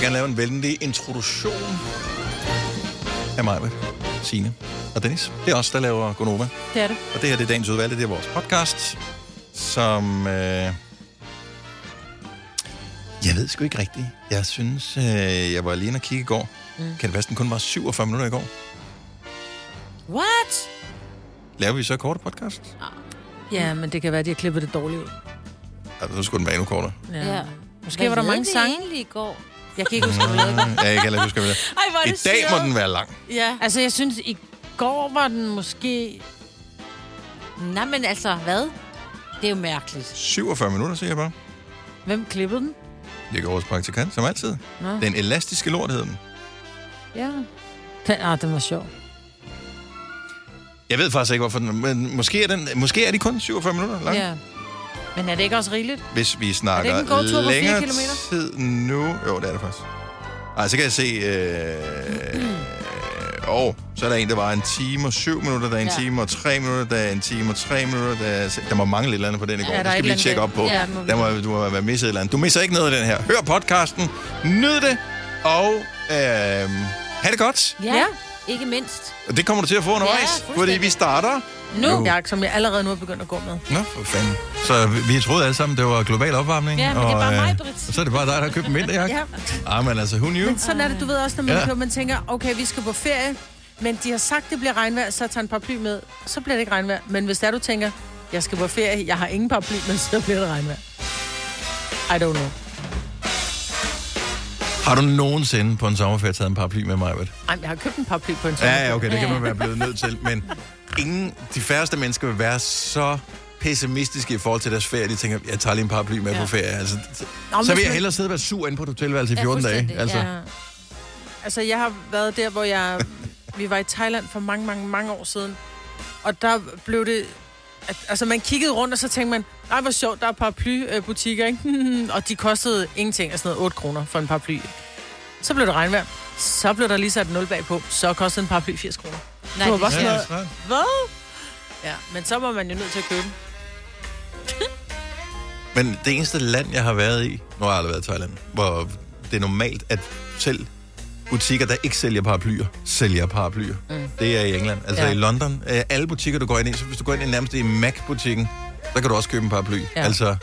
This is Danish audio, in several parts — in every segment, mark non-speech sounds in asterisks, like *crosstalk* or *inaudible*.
vil gerne lave en venlig introduktion af mig, Signe og Dennis. Det er os, der laver Gonova. Det er det. Og det her det er dagens udvalgte, det er vores podcast, som... Øh... Jeg ved sgu ikke rigtigt. Jeg synes, øh, jeg var lige inde og kigge i går. Mm. Kan det passe, den kun var 47 minutter i går? What? Laver vi så korte podcast? Ja, men det kan være, at de har klippet det dårligt ud. Altså, så skulle den være endnu kortere. Ja. Måske var der mange sange. egentlig i går? Jeg kan ikke huske, hvad det var. Mm, ja, jeg kan heller ikke huske, hvad det Ej, hvor er I det dag må den være lang. Ja. Altså, jeg synes, i går var den måske... Nej, men altså, hvad? Det er jo mærkeligt. 47 minutter, siger jeg bare. Hvem klippede den? Jeg går vores praktikant, som altid. Nå. Den elastiske lort hed den. Ja. Den, ah, den var sjov. Jeg ved faktisk ikke, hvorfor den... Men måske er, den, måske er de kun 47 minutter lang. Ja. Men er det ikke også rigeligt? Hvis vi snakker Er det ikke længere kilometer? tid nu... Jo, det er det faktisk. Ej, så kan jeg se... Øh, og så er der en, der var en time og syv minutter, der er en Ja. time og tre minutter, der er en time og tre minutter, der, er, der må mange lidt eller andet på den i går. Ja, Ja, det skal et vi eller tjekke op på. der. Ja, Ja, må der må, du må være misset et eller andet. Du misser ikke noget af den her. Hør podcasten, nyd det, og øh, ha' det godt. Ja. Ja. Ikke mindst. Og det kommer du til at få undervejs, fuldstændig. fordi vi starter Nu. Ja, som jeg allerede nu er begyndt at gå med. Nå, for fanden. Så vi, vi troede alle sammen, det var global opvarmning. Ja, men det er bare og, øh, mig, Britt. Og så er det bare dig, der har købt en vinterjakke. Ja. Ah, men altså, who knew? Men sådan er det, du ved også, når man, Ja. ja. man tænker, okay, vi skal på ferie, men de har sagt, det bliver regnvejr, så tager en paraply med, så bliver det ikke regnvejr. Men hvis der du tænker, jeg skal på ferie, jeg har ingen paraply med, så bliver det regnvejr. I don't know. Har du nogensinde på en sommerferie taget en paraply med mig, Britt? Ej, men jeg har købt en paraply på en Ja, ja, okay, det kan man være blevet nødt til. Men ingen, de færreste mennesker vil være så pessimistiske i forhold til deres ferie. De tænker, jeg tager lige en paraply med ja. på ferie. Altså, Nå, så vil jeg hellere sidde og være sur inde på et hotelværelse i Ja, 14 dage. Altså, Ja. Altså, jeg har været der, hvor jeg... *laughs* Vi var i Thailand for mange, mange, mange år siden. Og der blev det... At, altså, man kiggede rundt, og så tænkte man, nej, hvor sjovt, der er paraplybutikker, ikke? *laughs* og de kostede ingenting, altså noget 8 kroner for en paraply. Så blev det regnvejr. Så blev der lige sat 0 bagpå. Så kostede en paraply 80 kroner. Nej, det- bare ja, sådan ja, noget, hvad? Ja, men så var man jo nødt til at købe den. *laughs* Men det eneste land, jeg har været i, nu har jeg aldrig været i Thailand, hvor det er normalt, at selv butikker, der ikke sælger paraplyer, sælger paraplyer. Mm. Det er i England. Altså ja. I London, øh, alle butikker, du går ind i, så hvis du går ind i nærmest i Mac-butikken, så kan du også købe en paraply. Ja. Altså,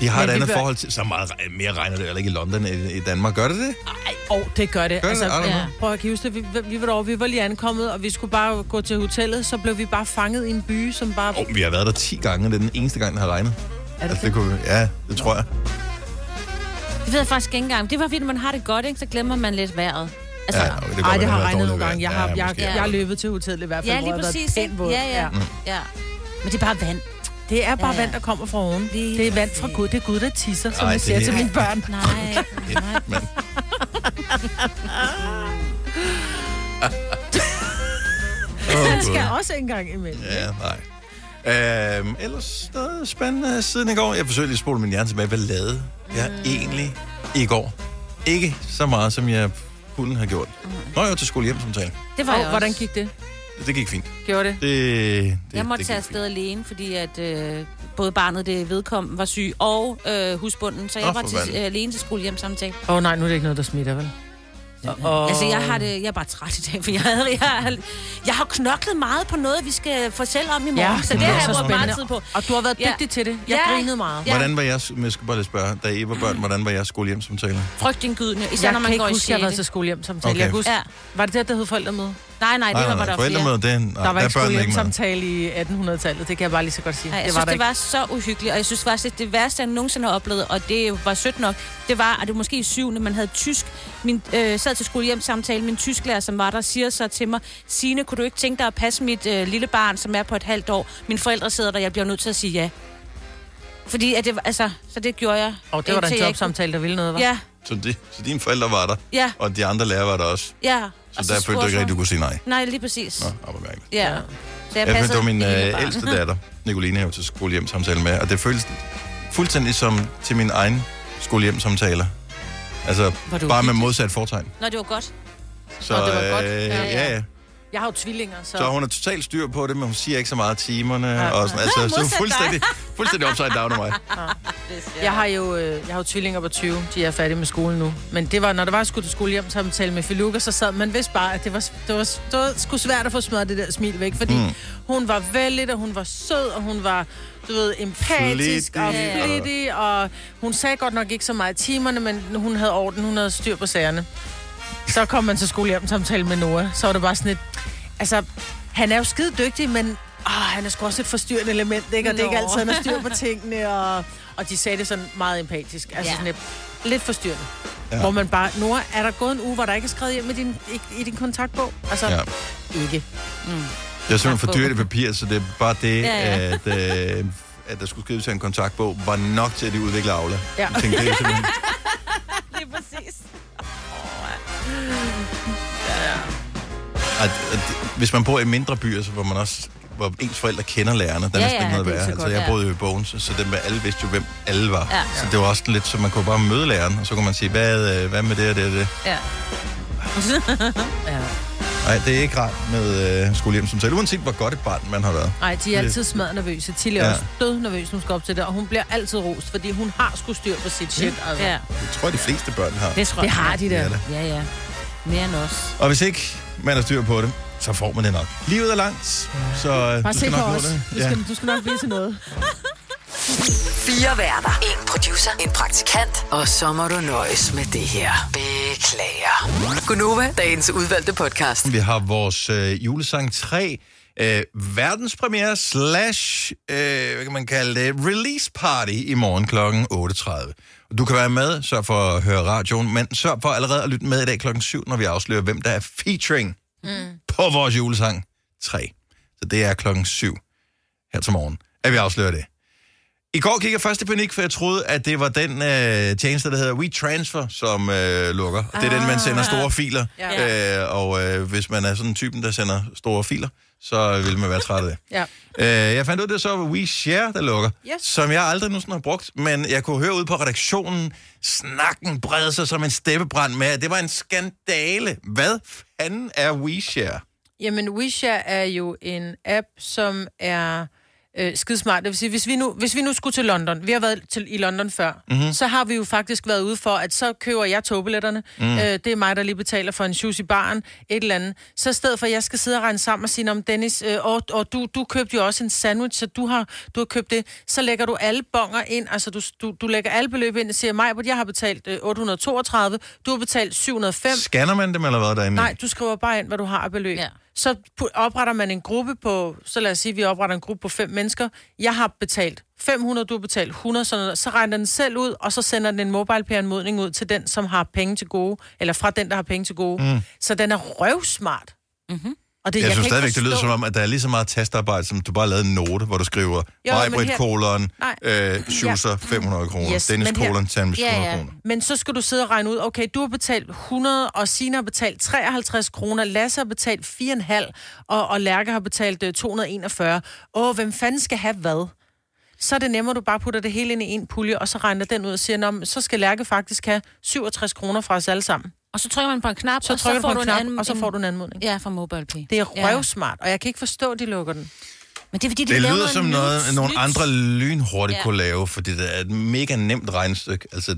de har Men et andet bør- forhold til... Så meget re- mere regner det heller ikke i London end i Danmark. Gør det det? Ej, åh, det gør det. Gør det? I don't know. ja. Prøv at huske det? Vi, vi, var derovre, vi var lige ankommet, og vi skulle bare gå til hotellet, så blev vi bare fanget i en by, som bare... Oh, vi har været der 10 gange, det er den eneste gang, den har regnet. Er det Altså, det kunne, ja, det tror jeg. Det ved jeg faktisk ikke engang. Det var fordi, når man har det godt, ikke, så glemmer man lidt vejret. Altså, Ja, det, Ej, det har regnet nogle gange. Jeg har, Ja, jeg, jeg, jeg er løbet til hotellet i hvert fald, ja lige hvor jeg har været præcis. pænt våd. Ja, ja, ja. Men det er bare vand. Det er bare Ja, ja. vand, der kommer fra oven. Lige Det er vand fra. Gud. Det er Gud, der tisser, som Ej, jeg siger er- til mine børn. Nej, nej. *laughs* Åh, Det skal også engang imellem. Ja, nej. Øhm, ellers noget spændende siden i går. Jeg forsøgte lige at spole min hjerne tilbage. Hvad lavede jeg egentlig i går? Ikke så meget, som jeg kunne have gjort. Nå, jeg var til skole hjem som tal. Det var også. hvordan gik det? Det gik fint. Gjorde det? Det, det, Jeg måtte det tage gik fint. afsted alene, fordi at øh, både barnet, det vedkom, var syg, og øh, husbunden. Så jeg Nå, var til, øh, alene til skolehjemsamtale. Åh oh, nej, nu er det ikke noget, der smitter, vel? Og, Altså, jeg har det, jeg er bare træt i dag, for jeg, havde, jeg, har, jeg har knoklet meget på noget, vi skal fortælle om i morgen. Ja, så det det har jeg brugt meget tid på. Og du har været Ja. dygtig til det. Jeg Ja. grinede meget. Ja. Hvordan var jeg, men jeg skal bare lige spørge, da I var børn, hvordan var jeg skole hjem som taler? Frygtindgydende, især Jeg når kan man ikke går i huske, at jeg har været 6. til skolehjemsamtale. Okay. Jeg kan huske, Ja. var det der, der hed forældremøde? Nej, nej, det var, var der flere. Forældremøde, det er, nej, Der var der ikke skolehjemsamtale i 1800-tallet. Det kan jeg bare lige så godt sige. Nej, jeg det synes, var der det ikke. var så uhyggeligt, og jeg synes faktisk, at det værste, jeg nogensinde har oplevet, og det var sødt nok, det var, at det var måske i syvende, man havde tysk. Min øh, sad til skolehjemsamtale, min tysklærer, som var der, siger så til mig, Signe, kunne du ikke tænke dig at passe mit øh, lille barn, som er på et halvt år? Mine forældre sidder der, jeg bliver nødt til at sige ja. Fordi at det, var- altså, så det gjorde jeg. Og det var da en jobsamtale, der ville noget, var? Ja, Så, de, så dine forældre var der, ja, og de andre lærere var der også. ja. Så, så der følte du ikke rigtig, du kunne sige nej. Nej, lige præcis. Nå, mærkeligt. Ja. Ja. Så jeg Jeg passede det var min øh, ældste datter, Nicoline, var til skolehjemsamtale med, og det føltes fuldstændig som til min egen skolehjemsamtaler. Altså, bare med hyggelig? modsat fortegn. Nå, det var godt. Så, Nå, det var godt. Øh, Ja, ja, ja. ja. Jeg har jo tvillinger, så... Så hun har totalt styr på det, men hun siger ikke så meget timerne. Ja. Og sådan, altså, *laughs* så fuldstændig, fuldstændig upside down af mig. Jeg har jo, øh, jeg har jo tvillinger på 20, de er færdige med skole nu. Men det var, når der var skulle til skole hjem, så havde man talt med Filuka, så sad man vidste bare, at det var, det var, det var sgu svært at få smadret det der smil væk, fordi mm. hun var vældig, og hun var sød, og hun var, du ved, empatisk Flittig, og flittig, og hun sagde godt nok ikke så meget i timerne, men hun havde orden, hun havde styr på sagerne. Så kom man til skole hjem samtale med Noah, så var det bare sådan et, altså, han er jo skide dygtig, men åh, han er sgu også et forstyrrende element, ikke? Og det er ikke altid, han har styr på tingene, og, og de sagde det sådan meget empatisk. Altså Ja. sådan lidt, lidt forstyrrende. Ja. Ja. Hvor man bare, Nora, er der gået en uge, hvor der ikke er skrevet hjem i din, i, i din kontaktbog? Altså, Ja. ja. ikke. Det er simpelthen for dyrt i papir, så det er bare det, Ja, ja. at, øh, at der skulle skrives til en kontaktbog, var nok til, at de udvikler Aula. Ja. Jeg tænkte, det er simpelthen... *laughs* Det er præcis. At, at, hvis man bor i mindre byer, så hvor man også hvor ens forældre kender lærerne, der er Ja, næsten ja, ikke noget det værre. så Altså, jeg ja. boede jo i Bogens, så dem med alle vidste jo, hvem alle var. Ja. Så det var også lidt, så man kunne bare møde læreren, og så kunne man sige, hvad, øh, hvad med det og det og det. Ja. *laughs* Ja. Nej, det er ikke rart med øh, skolehjemssamtale, uanset hvor godt et barn man har været. Nej, de er altid smadret nervøse. Tilly er Ja. også død nervøs, når hun skal op til det, og hun bliver altid rost, fordi hun har sgu styr på sit shit. Altså. ja. Det tror jeg, de fleste børn har. Det, tror Det jeg. har de Det er der. det. Ja, ja. Mere end os. Og hvis ikke man har styr på det, så får man det nok. Livet er langt, så øh, Bare du se skal på nok nå os. det. Du skal, du skal nok blive til noget. *laughs* Fire værter. En producer. En praktikant. Og så må du nøjes med det her. Beklager. Gunova, dagens udvalgte podcast. Vi har vores øh, julesang 3 øh, verdenspremiere slash, øh, hvad kan man kalde det, release party i morgen kl. 8.30. Du kan være med, sørg for at høre radioen, men sørg for allerede at lytte med i dag klokken 7, når vi afslører, hvem der er featuring mm. på vores julesang 3. Så det er klokken 7 her til morgen, at vi afslører det. I går gik jeg først i panik, for jeg troede, at det var den øh, tjeneste, der hedder WeTransfer, som øh, lukker. Det er den, man sender store filer. Ja. Øh, og øh, hvis man er sådan en typen, der sender store filer, så vil man være træt af det. *laughs* Ja. Øh, jeg fandt ud af, det så var WeShare, der lukker, Yes. som jeg aldrig nogensinde har brugt, men jeg kunne høre ud på redaktionen, snakken breder sig som en steppebrand med, at det var en skandale. Hvad anden er WeShare? Jamen, WeShare er jo en app, som er øh, skidesmart. Det vil sige, hvis vi, nu, hvis vi nu skulle til London, vi har været til, i London før, Mhm. mm-hmm. så har vi jo faktisk været ude for, at så køber jeg togbilletterne. Mm. Øh, det er mig, der lige betaler for en shoes i baren, et eller andet. Så i stedet for, at jeg skal sidde og regne sammen og sige, om Dennis, øh, og, og du, du købte jo også en sandwich, så du har, du har købt det. Så lægger du alle bonger ind, altså du, du, du lægger alle beløb ind og siger, mig, jeg har betalt øh, 832, du har betalt 705. Scanner man dem, eller hvad derinde? Nej, du skriver bare ind, hvad du har af beløb. Ja. Så opretter man en gruppe på, så lad os sige, at vi opretter en gruppe på fem mennesker. Jeg har betalt 500, du har betalt 100, sådan noget. så regner den selv ud, og så sender den en mobile pay anmodning ud til den, som har penge til gode, eller fra den, der har penge til gode. Mm. Så den er røvsmart. Mm-hmm. Og det, Jeg, jeg synes stadigvæk, det lyder forstå- som om, at der er lige så meget tastarbejde, som du bare lavede en note, hvor du skriver Majbrit her- kolon, øh, Schusser 500 kroner, Yes, Dennis her- kolon, sandwich Ja, 100 ja. kroner. Men så skal du sidde og regne ud, okay, du har betalt 100, og Sina har betalt 53 kroner, Lasse har betalt 4,5, og, og Lærke har betalt øh, 241. Åh, hvem fanden skal have hvad? Så er det nemmere, at du bare putter det hele ind i en pulje, og så regner den ud og siger, så skal Lærke faktisk have 67 kroner fra os alle sammen. Og så trykker man på en knap, Så og så får på du en knap, an- og så får du en anmodning. Ja, fra MobilePay. Det er Ja. røvsmart, og jeg kan ikke forstå, at de lukker den. Men det er fordi, de Det lyder som noget, nogle nyt. andre lynhurtigt Ja. kunne lave, fordi det er et mega nemt regnestykke. Altså,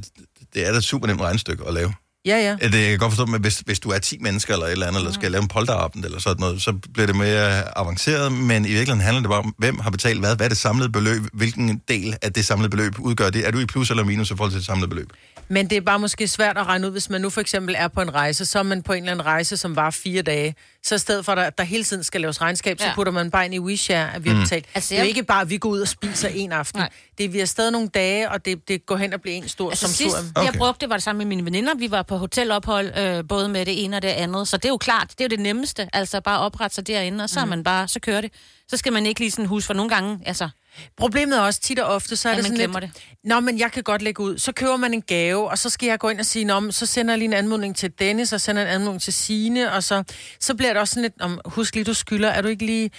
det er da et super nemt regnestykke at lave. Ja, ja. Det jeg kan godt forstå, men hvis, hvis du er 10 mennesker eller et eller andet, eller skal lave en polterabend eller sådan noget, så bliver det mere avanceret, men i virkeligheden handler det bare om, hvem har betalt hvad, hvad er det samlede beløb, hvilken del af det samlede beløb udgør det, er du i plus eller minus i forhold til det samlede beløb? Men det er bare måske svært at regne ud, hvis man nu for eksempel er på en rejse, så er man på en eller anden rejse, som var fire dage. Så i stedet for, at der, der hele tiden skal laves regnskab, ja. så putter man bare ind i WeShare, at vi har betalt. Altså, Altså, det er jo ikke bare, at vi går ud og spiser en aften. Nej. Det er, vi har stadig nogle dage, og det, det går hen og bliver en stor Altså som sidst, sur. Okay. jeg brugte, var det sammen med mine veninder. Vi var på hotelophold, øh, både med det ene og det andet. Så det er jo klart, det er jo det nemmeste. Altså bare oprette sig derinde, og så, mm. Man bare, så kører det. Så skal man ikke lige sådan huske, for nogle gange, altså... Problemet er også tit og ofte, så er At det man sådan lidt, Nå, men jeg kan godt lægge ud. Så køber man en gave, og så skal jeg gå ind og sige, Nå, men så sender jeg lige en anmodning til Dennis, og sender en anmodning til Sine, og så, så bliver det også sådan lidt, om, husk lige, du skylder, er du ikke lige...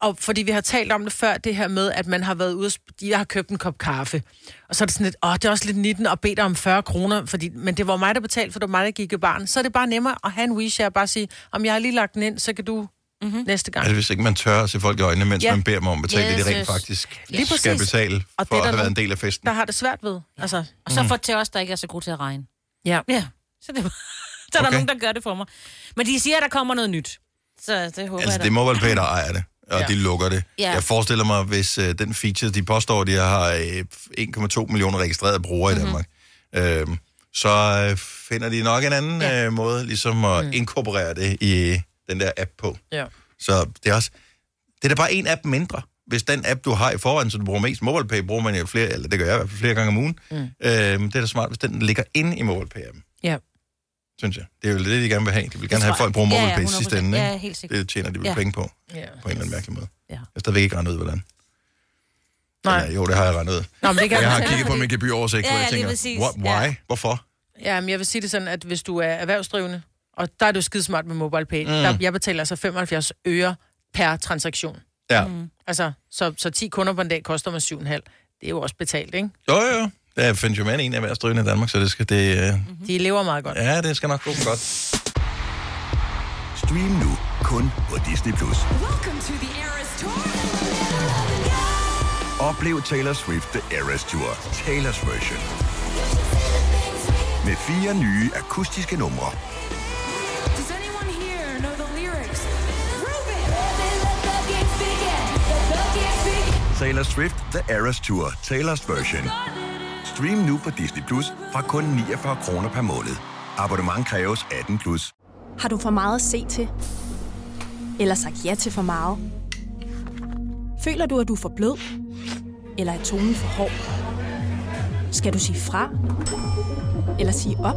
Og fordi vi har talt om det før, det her med, at man har været ude, og jeg har købt en kop kaffe, og så er det sådan lidt, åh, det er også lidt 19 at bede dig om 40 kroner, fordi, men det var mig, der betalte, for det var mig, der gik i barn. Så er det bare nemmere at have en WeShare, bare sige, om jeg har lige lagt den ind, så kan du mm-hmm. næste gang. Altså, hvis ikke man tør at se folk i øjnene, mens ja. Man beder dem om at betale yes, det, de rent yes. faktisk Lige skal præcis. betale Og for det er at der have været en del af festen. Der har det svært ved. Altså, Og så for til os, der ikke er så gode til at regne. ja. Ja, så det, *laughs* så er der Okay. nogen, der gør det for mig. Men de siger, at der kommer noget nyt. Så det håber Altså, jeg det er da. MobilePay, der ejer det, og Ja. de lukker det. Ja. Jeg forestiller mig, hvis øh, den feature, de påstår, de har øh, 1,2 millioner registrerede brugere Mhm. i Danmark, øh, så øh, finder de nok en anden Ja. øh, måde ligesom at Mm. inkorporere det i den der app på. ja. Så det er også... Det er da bare en app mindre. Hvis den app, du har i forvejen, så du bruger mest MobilePay, bruger man jo flere, eller det gør jeg i hvert fald flere gange om ugen. Mm. Øh, det er da smart, hvis den ligger inde i MobilePay-appen, ja. synes jeg. Det er jo det, de gerne vil have. De vil gerne have, at folk bruger jeg. Ja, ja, MobilePay ja, sidste 100%. ende. Ja, helt sikkert. Det tjener de vel Ja. penge på, ja. på en eller anden mærkelig måde. Ja. Jeg har stadigvæk ikke regnet ud, hvordan. Nej. Eller, jo, det har jeg regnet ud. Nå, men det kan Jeg har kigget på min gebyroversigt, Ja, hvor jeg ja, tænker, what, why? Ja. Hvorfor? Ja, men jeg vil sige det sådan, at hvis du er erhvervsdrivende, og der er det jo skidesmart med MobilePay, mm. der, jeg betaler altså 75 øre per transaktion. Ja. Mm. Altså, så, så 10 kunder på en dag koster mig 7,5. Det er jo også betalt, ikke? Jo, jo. Der findes jo med en af erhvervsdrivende i Danmark, så det skal, det, øh, De lever meget godt. ja, det skal nok gå godt. Stream nu kun på Disney+. Plus. Oplev Taylor Swift The Eras Tour, Taylor's version. Med fire nye akustiske numre. Taylor Swift The Eras Tour, Taylor's version. Stream nu på Disney Plus fra kun 49 kroner per måned. Abonnement kræves 18 plus. Har du for meget at se til? Eller sagt ja til for meget? Føler du, at du er for blød? Eller er tonen for hård? Skal du sige fra? Eller sige op?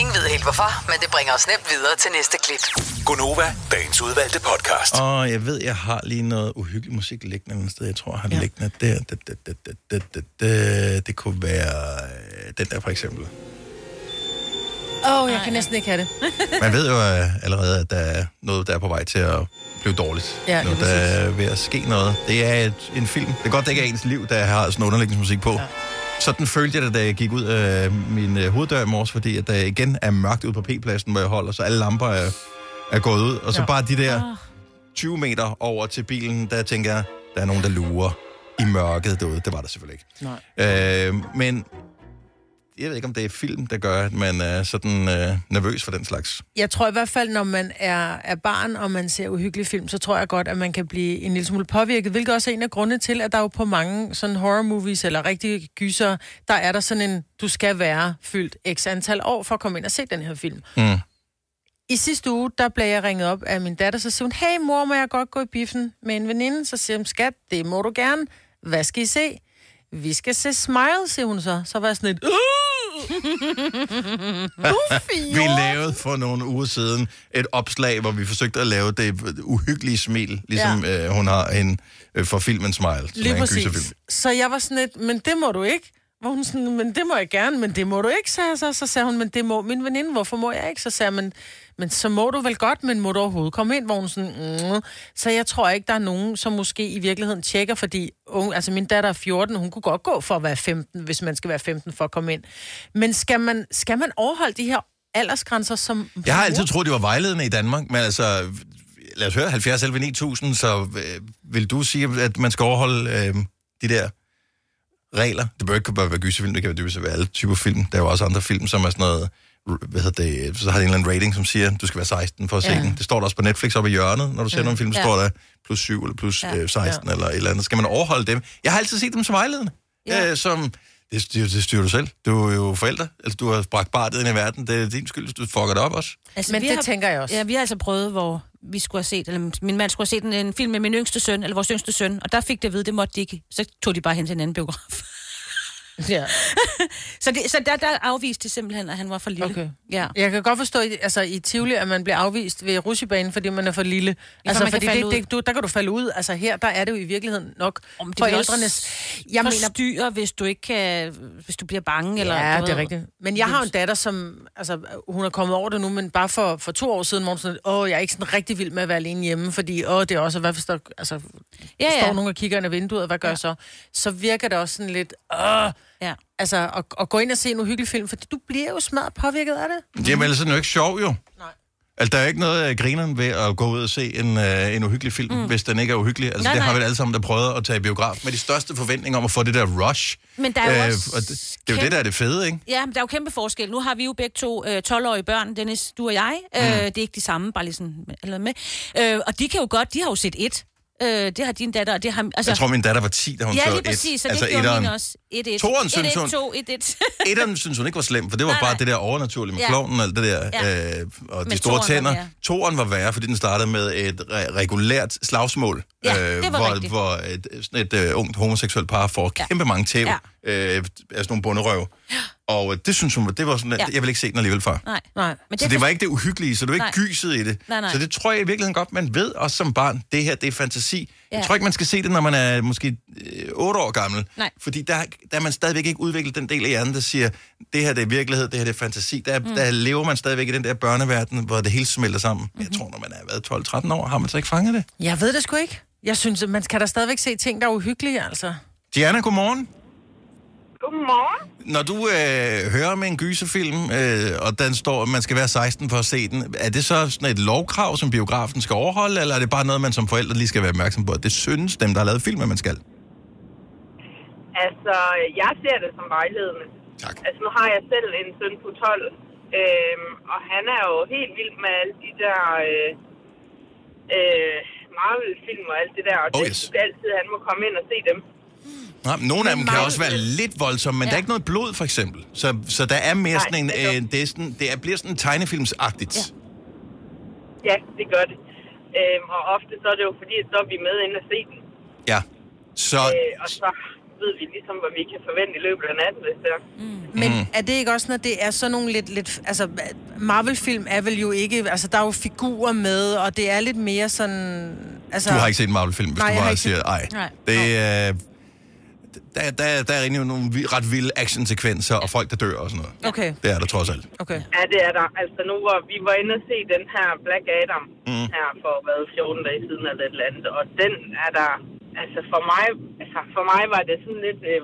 Ingen ved helt hvorfor, men det bringer os nemt videre til næste klip. Gonova, dagens udvalgte podcast. Og jeg ved, jeg har lige noget uhyggelig musik liggende et sted. Jeg tror, jeg har det ja. liggende der. Det, det, det, det, det, det, det, det kunne være øh, den der for eksempel. Åh, oh, jeg kan næsten ikke have det. *laughs* Man ved jo øh, allerede, at der er noget, der er på vej til at blive dårligt. Ja, noget, der er ved at ske noget. Det er et, en film. Det er godt, det ikke er ens liv, der har sådan underlægningsmusik på. Ja. Sådan følte jeg det, da jeg gik ud af min øh, hoveddør i morges, fordi at der igen er mørkt ude på P-pladsen, hvor jeg holder, så alle lamper er, er gået ud. Og så Ja. bare de der 20 meter over til bilen, der tænker jeg, der er nogen, der lurer i mørket derude. Det var der selvfølgelig ikke. Nej. Øh, men jeg ved ikke, om det er film, der gør, at man er sådan øh, nervøs for den slags. Jeg tror i hvert fald, når man er, er barn, og man ser uhyggelige film, så tror jeg godt, at man kan blive en lille smule påvirket, hvilket også er en af grundene til, at der jo på mange sådan horror movies eller rigtige gyser, der er der sådan en, du skal være fyldt x antal år for at komme ind og se den her film. Mm. I sidste uge, der blev jeg ringet op af min datter, så siger hun, hey mor, må jeg godt gå i biffen med en veninde? Så siger hun, skat, det må du gerne. Hvad skal I se? Vi skal se Smile, siger hun så. Så var jeg sådan et, *laughs* Vi lavede for nogle uger siden et opslag, hvor vi forsøgte at lave det uhyggelige smil, ligesom ja. øh, hun har en øh, for filmen Smile, Lige præcis. gyserfilm. Så jeg var sådan lidt, men det må du ikke. Hvor hun sådan, men det må jeg gerne, men det må du ikke, sagde jeg så. Så sagde hun, men det må min veninde, hvorfor må jeg ikke? Så sagde jeg, men, men så må du vel godt, men må du overhovedet komme ind? Hvor hun sådan, mm. Så jeg tror ikke, der er nogen, som måske i virkeligheden tjekker, fordi unge, altså min datter er 14, hun kunne godt gå for at være 15, hvis man skal være 15 for at komme ind. Men skal man, skal man overholde de her aldersgrænser som... Jeg har altid troet, det var vejledende i Danmark, men altså, lad os høre, 70 11 9000, så øh, vil du sige, at man skal overholde øh, de der regler? Det bør ikke bare være gyserfilm, det kan være dybest være alle typer film. Der er jo også andre film, som er sådan noget, hvad hedder det, så har de en eller anden rating, som siger, at du skal være 16 for at se Ja. den. Det står der også på Netflix oppe i hjørnet, når du ser nogle film, så Ja. står der plus 7 eller plus Ja. øh, 16 eller et eller andet. Skal man overholde dem? Jeg har altid set dem som vejledende. Ja. Øh, som Det, styrer, det styrer du selv. Du er jo forældre. Altså, du har bragt barnet ind i verden. Det er din skyld, hvis du fucker det op også. Altså, Men det har, tænker jeg også. Ja, vi har altså prøvet, hvor vi skulle have set, eller min mand skulle have set en, en film med min yngste søn, eller vores yngste søn, og der fik det at vide, det måtte de ikke. Så tog de bare hen til en anden biograf. *laughs* Ja. Så, det, så der, der afviste de simpelthen, at han var for lille. Okay. Ja. Jeg kan godt forstå, i- altså i Tivoli, at man bliver afvist ved rusjebanen, fordi man er for lille. altså, man kan fordi det, det, du, der kan du falde ud. Altså her, der er det jo i virkeligheden nok Om det forældrenes... Jeg mener, forstyrrer, hvis du ikke kan, hvis du bliver bange. Eller, ja, det er rigtigt. Men jeg har en datter, som... Altså, hun er kommet over det nu, men bare for, for to år siden, hvor hun sådan, åh, jeg er ikke sådan rigtig vild med at være alene hjemme, fordi, åh, det er også, hvad hvis der, altså, Ja, ja, ja. står nogen og kigger ind ad vinduet, og hvad gør ja. så? Så virker det også sådan lidt, åh, Ja. altså, at, at gå ind og se en uhyggelig film, fordi du bliver jo smadret påvirket af det. Jamen, ellers er den jo ikke sjov, jo. Nej. Altså, der er jo ikke noget af grineren ved at gå ud og se en, øh, en uhyggelig film, mm. hvis den ikke er uhyggelig. Altså, Nej, det har nej. vi alle sammen, der prøvet at tage i biograf med de største forventninger om at få det der rush. Men der er jo også og det, det er jo det, der er det fede, ikke? Ja, men der er jo kæmpe forskel. Nu har vi jo begge to øh, 12-årige børn, Dennis, du og jeg. Mm. Øh, det er ikke de samme, bare lige sådan eller med. Øh, og de kan jo godt, de har jo set et. Øh, det har din datter, og det har... Altså, Jeg tror, min datter var 10, da hun ja, så lige et. præcis, så det altså, gjorde min også. 1-1. Toeren synes 1-1, hun- 2-1-1. *laughs* Etteren synes hun ikke var slem, for det var Nej, bare nej. det der overnaturlige med Ja. klovnen og alt det der, Ja. øh, og de Men store var tænder. værre. Toeren var værre, fordi den startede med et re- regulært slagsmål, Ja, det var hvor, rigtigt. hvor et, sådan et øh, ungt homoseksuelt par får Ja. kæmpe mange tæv Ja. øh, sådan nogle bunderøv. Og øh, det synes hun, det var sådan, at Ja. jeg vil ikke se den alligevel før. Nej. Nej. Men Så det var ikke det uhyggelige, så du er ikke Nej. gyset i det. Nej, nej. Så det tror jeg i virkeligheden godt, man ved, også som barn, det her, det er fantasi. Ja. Jeg tror ikke, man skal se det, når man er måske øh, 8 år gammel. Nej. Fordi der, der er man stadigvæk ikke udviklet den del af hjernen, der siger, det her det er virkelighed, det her det er fantasi. Der, mm. der lever man stadigvæk i den der børneverden, hvor det hele smelter sammen. Mm-hmm. Jeg tror, når man er været 12-13 år, har man så ikke fanget det. Jeg ved det sgu ikke. Jeg synes, man kan da stadigvæk se ting, der er uhyggelige, altså. Diana, godmorgen. Godmorgen. Når du øh, hører om en gyserfilm, øh, og den står, at man skal være 16 for at se den, er det så sådan et lovkrav, som biografen skal overholde, eller er det bare noget, man som forældre lige skal være opmærksom på, at det synes dem, der har lavet film, at man skal? Altså, jeg ser det som vejledende. Tak. Altså, nu har jeg selv en søn på 12, øhm, og han er jo helt vild med alle de der øh, øh, Marvel-film og alt det der, og Oh, det yes. synes altid, at han må komme ind og se dem. Nej, men nogle af Men dem kan også være lidt voldsomme, men ja. der er ikke noget blod, for eksempel. Så, så der er mere Nej, sådan en... det er Øh, det, er sådan, det er, bliver sådan tegnefilmsagtigt. Ja. Ja, det gør det. Øhm, og ofte så er det jo fordi, at så er vi med ind og se den. ja. Så Øh, og så ved vi ligesom, hvad vi kan forvente i løbet af natten, hvis det er. Men mm. er det ikke også, når det er sådan nogle lidt... lidt altså, Marvel-film er vel jo ikke... Altså, der er jo figurer med, og det er lidt mere sådan... Altså, du har ikke set en Marvel-film, hvis Nej, du bare siger, set- ej. Nej. Det er... Der, der, der er egentlig nogle ret vilde actionsekvenser, og folk, der dør og sådan noget. Okay, Det er der trods alt. okay. Ja, det er der. Altså nu var vi var inde og se den her Black Adam mm. her for hvad 14 dage siden eller et eller andet, og den er der altså for mig altså for mig var det sådan lidt øh,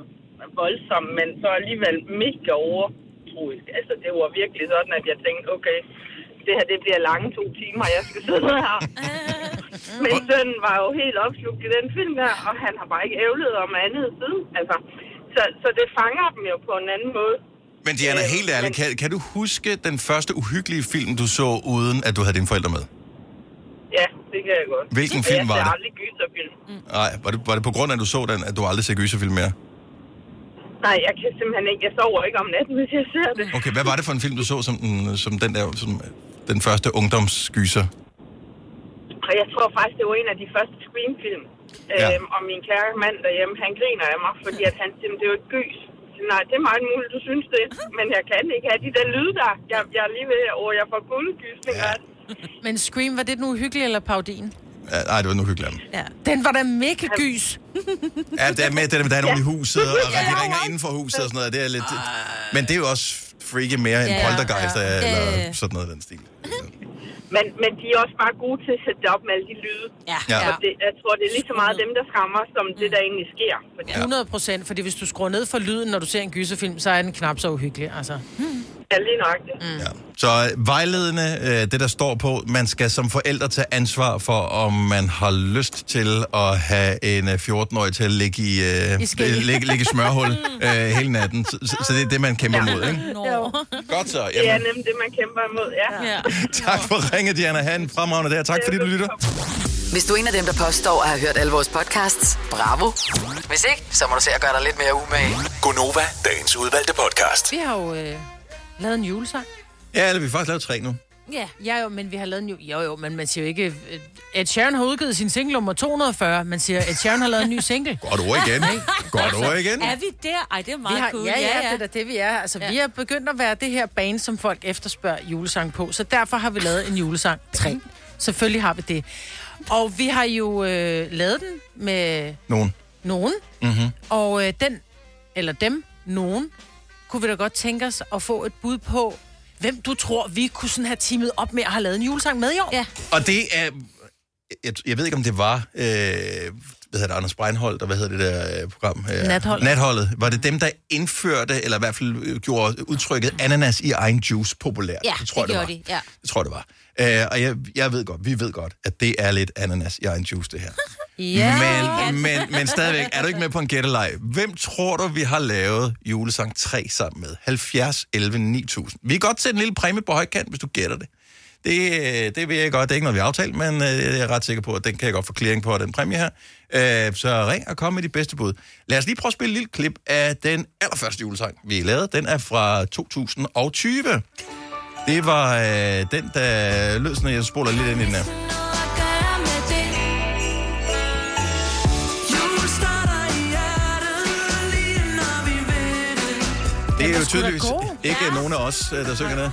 voldsomt, men så alligevel mega overtroisk. Altså det var virkelig sådan at jeg tænkte, okay, det her det bliver lange to timer, jeg skal sidde her. *laughs* Men sønnen var jo helt opslugt i den film her, og han har bare ikke ævlet om andet siden. Altså, så, så det fanger dem jo på en anden måde. Men Diana, Øh, helt ærligt, kan, kan du huske den første uhyggelige film, du så, uden at du havde dine forældre med? Ja, det kan jeg godt. Hvilken film var Jeg det? ser aldrig gyserfilm. Nej, var det, var det på grund af, at du så den, at du aldrig ser gyserfilm mere? Nej, jeg kan simpelthen ikke. Jeg sover ikke om natten, *laughs* hvis jeg ser det. Okay, hvad var det for en film, du så som den, som den der, som den første ungdomsgyser? Og jeg tror faktisk, det var en af de første Scream-film. Ja. Ja. Øhm, og min kære mand derhjemme, han griner af mig, fordi at han siger, det er jo et gys. Nej, det er meget muligt, du synes det. Men jeg kan ikke have de der lyde der. Jeg, jeg er lige ved, at jeg får guldgysninger. Ja. Ja. Men Scream, var det den uhyggelige eller paudien? Ja, nej, det var nu hyggeligt. Ja. Den var da mega gys. Ja, det er med, det der, med, der er nogen i huset, og Ja. de ringer inden for huset og sådan noget. Det er lidt... Men det er jo også freaky mere end Ja, ja. poltergeist, Ja. eller Ja, ja. sådan noget af den stil. *laughs* Men, men de er også bare gode til at sætte det op med alle de lyde. Ja. Ja. Og det, jeg tror, det er lige så meget dem, der skræmmer, som det, der egentlig sker. Fordi, 100 procent, fordi hvis du skruer ned for lyden, når du ser en gyserfilm, så er den knap så uhyggelig, altså. Ja, lige nøjagtigt. Mm. Ja. Så øh, vejledende, øh, det der står på, man skal som forældre tage ansvar for, om man har lyst til at have en øh, 14-årig til at ligge i, øh, I ske. ligge, ligge i smørhul *laughs* øh, hele natten. Så, så, det er det, man kæmper imod, ikke? Nå. Godt så. Det er Jamen, nemlig det, man kæmper imod, ja. Ja. *laughs* tak for ringet, Diana. Ha' en fremragende dag. Tak fordi du lytter. Hvis du er en af dem, der påstår at have hørt alle vores podcasts, bravo. Hvis ikke, så må du se at gøre dig lidt mere umage. Gonova, dagens udvalgte podcast. Vi har jo øh, lavet en julesang. Ja, eller vi har faktisk lavet tre nu. Ja. ja, jo, men vi har lavet en jul... Jo, jo, men man siger jo ikke... øh, Ed Sheeran har udgivet sin single nummer 240. Man siger, Ed Sheeran har lavet en ny single. Godt ord igen. Godt ord igen. Er vi der? Ej, det er meget vi har, cool. Ja, ja, det er da det, vi er. Altså, ja. vi er begyndt at være det her band, som folk efterspørger julesang på. Så derfor har vi lavet en julesang 3. Selvfølgelig har vi det. Og vi har jo øh, lavet den med Nogen. nogen. Mm-hmm. Og øh, den, eller dem, nogen, kunne vi da godt tænke os at få et bud på, hvem du tror, vi kunne sådan have teamet op med at have lavet en julesang med i år. Ja. Og det er... Jeg, jeg ved ikke, om det var... Øh, hvad hedder det, Anders Breinholt, og hvad hedder det der øh, program? Øh, Natholdet. Natholdet. Var det dem, der indførte, eller i hvert fald gjorde udtrykket ananas i egen juice populært? Ja, det tror det jeg, det gjorde var. de, ja. Det tror jeg, det var. Øh, og jeg, jeg ved godt, vi ved godt, at det er lidt ananas i egen juice, det her. *laughs* Ja. Men, men, men stadigvæk, er du ikke med på en gætteleg? Hvem tror du, vi har lavet julesang 3 sammen med? 70, 11, 9000. Vi kan godt sætte en lille præmie på højkant, hvis du gætter det. Det, det vil jeg godt. Det er ikke noget, vi har aftalt, men øh, jeg er ret sikker på, at den kan jeg godt få clearing på, den præmie her. Øh, Så ring og kom med de bedste bud. Lad os lige prøve at spille et lille klip af den allerførste julesang, vi lavede. Den er fra 2020. Det var øh, den, der lød sådan, at jeg spoler lidt ind i den her. Det er jo tydeligvis ikke Ja. nogen af os, øh, der synger det.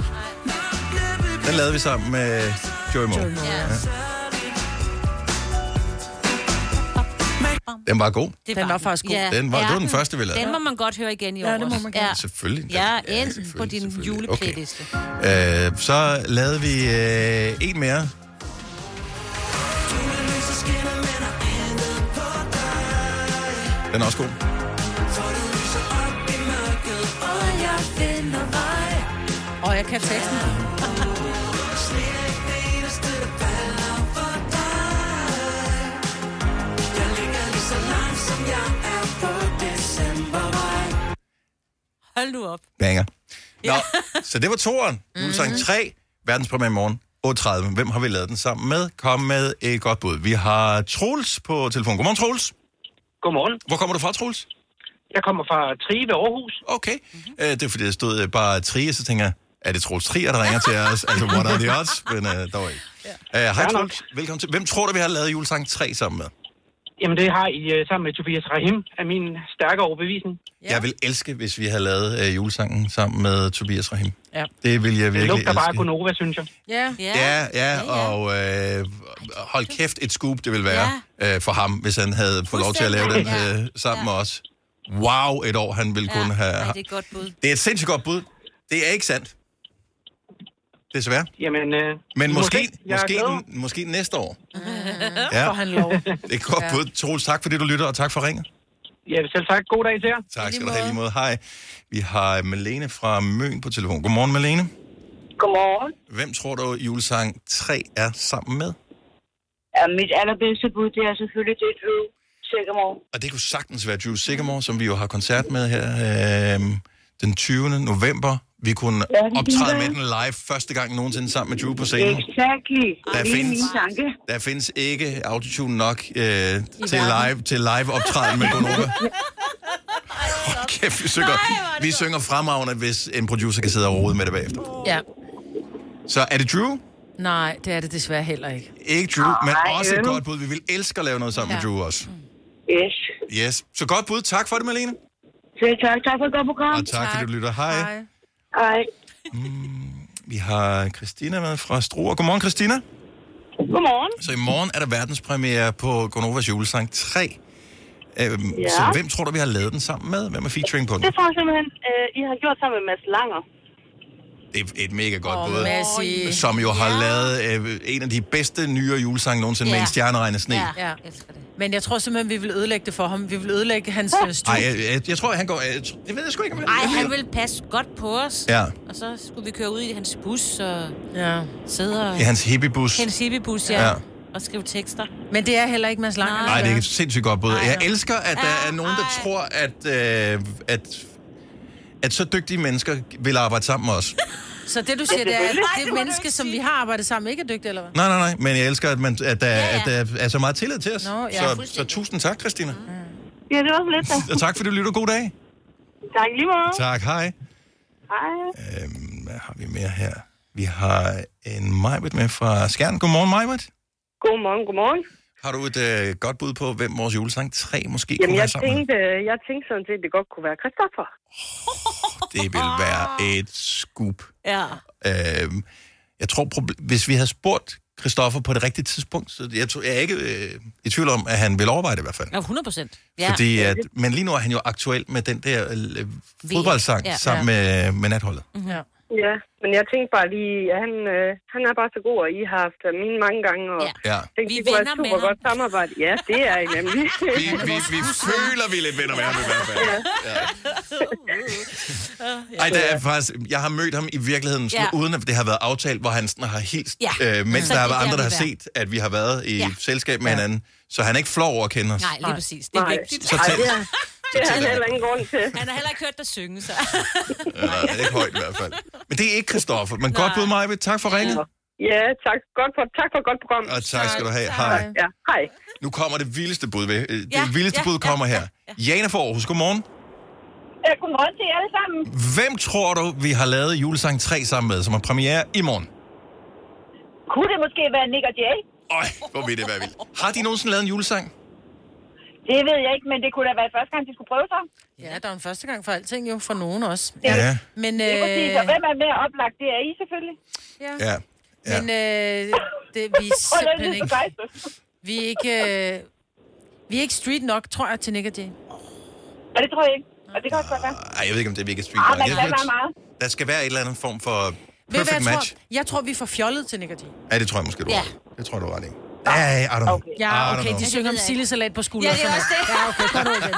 Den lavede vi sammen med Joey Moore. Joey Moore, ja. Den var god. Det Den var faktisk god. Ja. Den var, det var den Ja. første, vi lavede. Den må man godt høre igen i år. Ja, det må man gerne. Ja. Selvfølgelig. Ja, Ja, ind på din selvfølgelig. juleplayliste. Øh, så lavede vi øh, en mere. Den er også god. Og jeg kan teksten. Hold nu op. Banger. Nå, så det var toeren. Julesang 3, verdenspremiere i morgen. 8.30. Hvem har vi lavet den sammen med? Kom med et godt bud. Vi har Troels på telefon. Godmorgen, Troels. Godmorgen. Hvor kommer du fra, Troels? Jeg kommer fra Trive ved Aarhus. Okay. Mm-hmm. Øh, det er fordi, der stod øh, bare Trier, så tænker jeg, er det Troels Trier, der ringer til os? Altså, what are the odds? Men øh, dog ikke. Ja. Øh, hej. Troels. Velkommen til. Hvem tror du, vi har lavet julesang 3 sammen med? Jamen, det har I uh, sammen med Tobias Rahim, af min stærke overbevisning. Ja. Jeg vil elske, hvis vi havde lavet øh, julesangen sammen med Tobias Rahim. Ja. Det vil jeg Det virkelig lugter bare elske. Gonova, synes jeg. Ja. Ja. Ja, ja, og øh, hold kæft et scoop, det ville være ja. øh, for ham, hvis han havde fået lov til at lave den øh, sammen med os. Wow, et år han ville kunne have. Ej, det er et godt bud. Det er et sindssygt godt bud. Det er ikke sandt. Desværre. Jamen, uh, Men måske, er måske, glad. måske næste år. Ja. For han lov. Det er godt Ja. bud. Troels, tak fordi du lytter, og tak for ringet. Ja, selv tak. God dag til jer. Tak skal du have lige måde. Hej. Vi har Malene fra Møn på telefon. Godmorgen, Malene. Godmorgen. Hvem tror du, julesang 3 er sammen med? Ja, mit allerbedste bud, det er selvfølgelig det, Drew Sigamore. Og det kunne sagtens være Drew Sigamore, som vi jo har koncert med her øh, den 20. november. Vi kunne Ja, optræde med den live første gang nogensinde sammen med Drew på scenen. Exactly. Der det er findes, min tanke. der findes ikke autotune nok øh, til, live, til live optræden med Gonova. *laughs* Hold kæft, vi synger, vi synger fremragende, hvis en producer kan sidde og rode med det bagefter. Ja. Så er det Drew? Nej, det er det desværre heller ikke. Ikke Drew, men Nej, også et øhm. godt bud. Vi vil elske at lave noget sammen med Ja. Drew også. Yes. Yes. Så godt bud. Tak for det, Malene. Selv tak. Tak for et godt program. Og tak, fordi du lytter. Hej. Hej. Hej. Vi har Christina med fra Struer. Godmorgen, Christina. Godmorgen. Så i morgen er der verdenspremiere på Gonovas julesang 3. Øhm, Ja. Så hvem tror du, vi har lavet den sammen med? Hvem er featuring på den? Det tror jeg simpelthen, øh, I har gjort sammen med Mads Langer. Det er et mega godt Åh, bud. Som jo har lavet øh, en af de bedste nyere julesange nogensinde med Ja. en stjerneregne sne. Ja, Ja. jeg elsker det. Men jeg tror simpelthen, vi vil ødelægge det for ham. Vi vil ødelægge hans øh, stue. Ej, jeg, jeg, jeg tror, han går... Jeg, det ved jeg sgu ikke, om Ej, han vil passe godt på os. Ja, Og så skulle vi køre ud i hans bus og Ja. sidde og... i hans hippiebus. Hans hippiebus, ja. Ja. ja. Og skrive tekster. Men det er heller ikke Mads Langer. Nej. Nej, det er sindssygt godt bud. Jeg ja. elsker, at der Ja, er nogen, der ej. tror, at, øh, at, at så dygtige mennesker vil arbejde sammen med os. Så det, du siger, det er, at det menneske, som vi har arbejdet sammen med, ikke er dygtigt, eller hvad? Nej, nej, nej, men jeg elsker, at, man, at, der, ja, Ja, ja. ja. at der er så meget tillid til os. Nå, ja, så, så tusind tak, Christina. Ja, det var så lidt da. Og tak fordi du lytter. God dag. Tak lige meget. Tak, hej. Hej. Øhm, hvad har vi mere her? Vi har en Majbet med fra Skjern. Godmorgen, Majbet. Godmorgen, godmorgen. Har du et øh, godt bud på, hvem vores julesang 3 måske Jamen, kunne være jeg sammen med? tænkte, jeg tænkte sådan set, at det godt kunne være Christoffer. *laughs* Det vil være et scoop. Ja. Øhm, jeg tror, hvis vi havde spurgt Christoffer på det rigtige tidspunkt, så jeg, tror, jeg er ikke øh, i tvivl om, at han vil overveje det i hvert fald. Ja, 100 procent. Ja. Fordi at, men lige nu er han jo aktuel med den der øh, fodboldsang Ja. ja. sammen med, med natholdet. Ja. Ja, men jeg tænkte bare lige, at han, øh, han er bare så god, og I har haft mine mange gange, og ja. Ja. tænkte, Vi være venner med ham. godt samarbejde. Ja, det er I nemlig. *laughs* Vi, vi, vi føler, vi er lidt venner med ham i hvert fald. Ja. *laughs* Ej, der er faktisk, jeg har mødt ham i virkeligheden, sådan, Ja. ja. uden at det har været aftalt, hvor han sådan har hilst, Ja. øh, mens Så der er er andre, der, har er. set, at vi har været i Ja. ja. selskab med hinanden. Så han er ikke flov over at kende os. Nej, lige præcis. Det er Nej. vigtigt. Så tæt. Det er, er han heller ingen grund til. Han har heller ikke hørt dig synge, så... Ja, det er ikke højt i hvert fald. Men det er ikke Christoffer. Men godt bud, Maja. Tak for ringet. Ja, tak, godt for, tak for et godt program. Og tak skal du have. Hej. Ja, hej. Nu kommer det vildeste bud ved. Øh, Det Ja, vildeste ja, bud kommer ja, her. Jana for Aarhus, godmorgen. Ja, godmorgen til jer alle sammen. Hvem tror du, vi har lavet julesang 3 sammen med, som har premiere i morgen? Kunne det måske være Nick og Jay? Øj, hvor vil det være vildt. Har de nogensinde lavet en julesang? Det ved jeg ikke, men det kunne da være første gang, de skulle prøve sig. Ja, der er en første gang for alting jo, for nogen også. Ja. Men, Det er præcis, og øh, hvem er mere oplagt? Det er I selvfølgelig. ja. Ja. Men øh, det, vi er *laughs* simpelthen ikke... Vi er ikke... Øh, vi er ikke street nok, tror jeg, til Nick og Jay. Ja, det tror jeg ikke. Og det kan også godt være. Ej, jeg ved ikke, om det er virkelig street. Ah, rock. man kan meget. Der skal være et eller andet form for Ved du, hvad perfect jeg match. tror? Jeg tror, vi får fjollet til Nick og Jay. Ja, det tror jeg måske, du Ja. Det tror jeg, du har ret i. Ej, I don't know. I Ja, okay, know. de synger om sildesalat på skulderen. Ja, det er også det. Ja, okay, godt ud igen.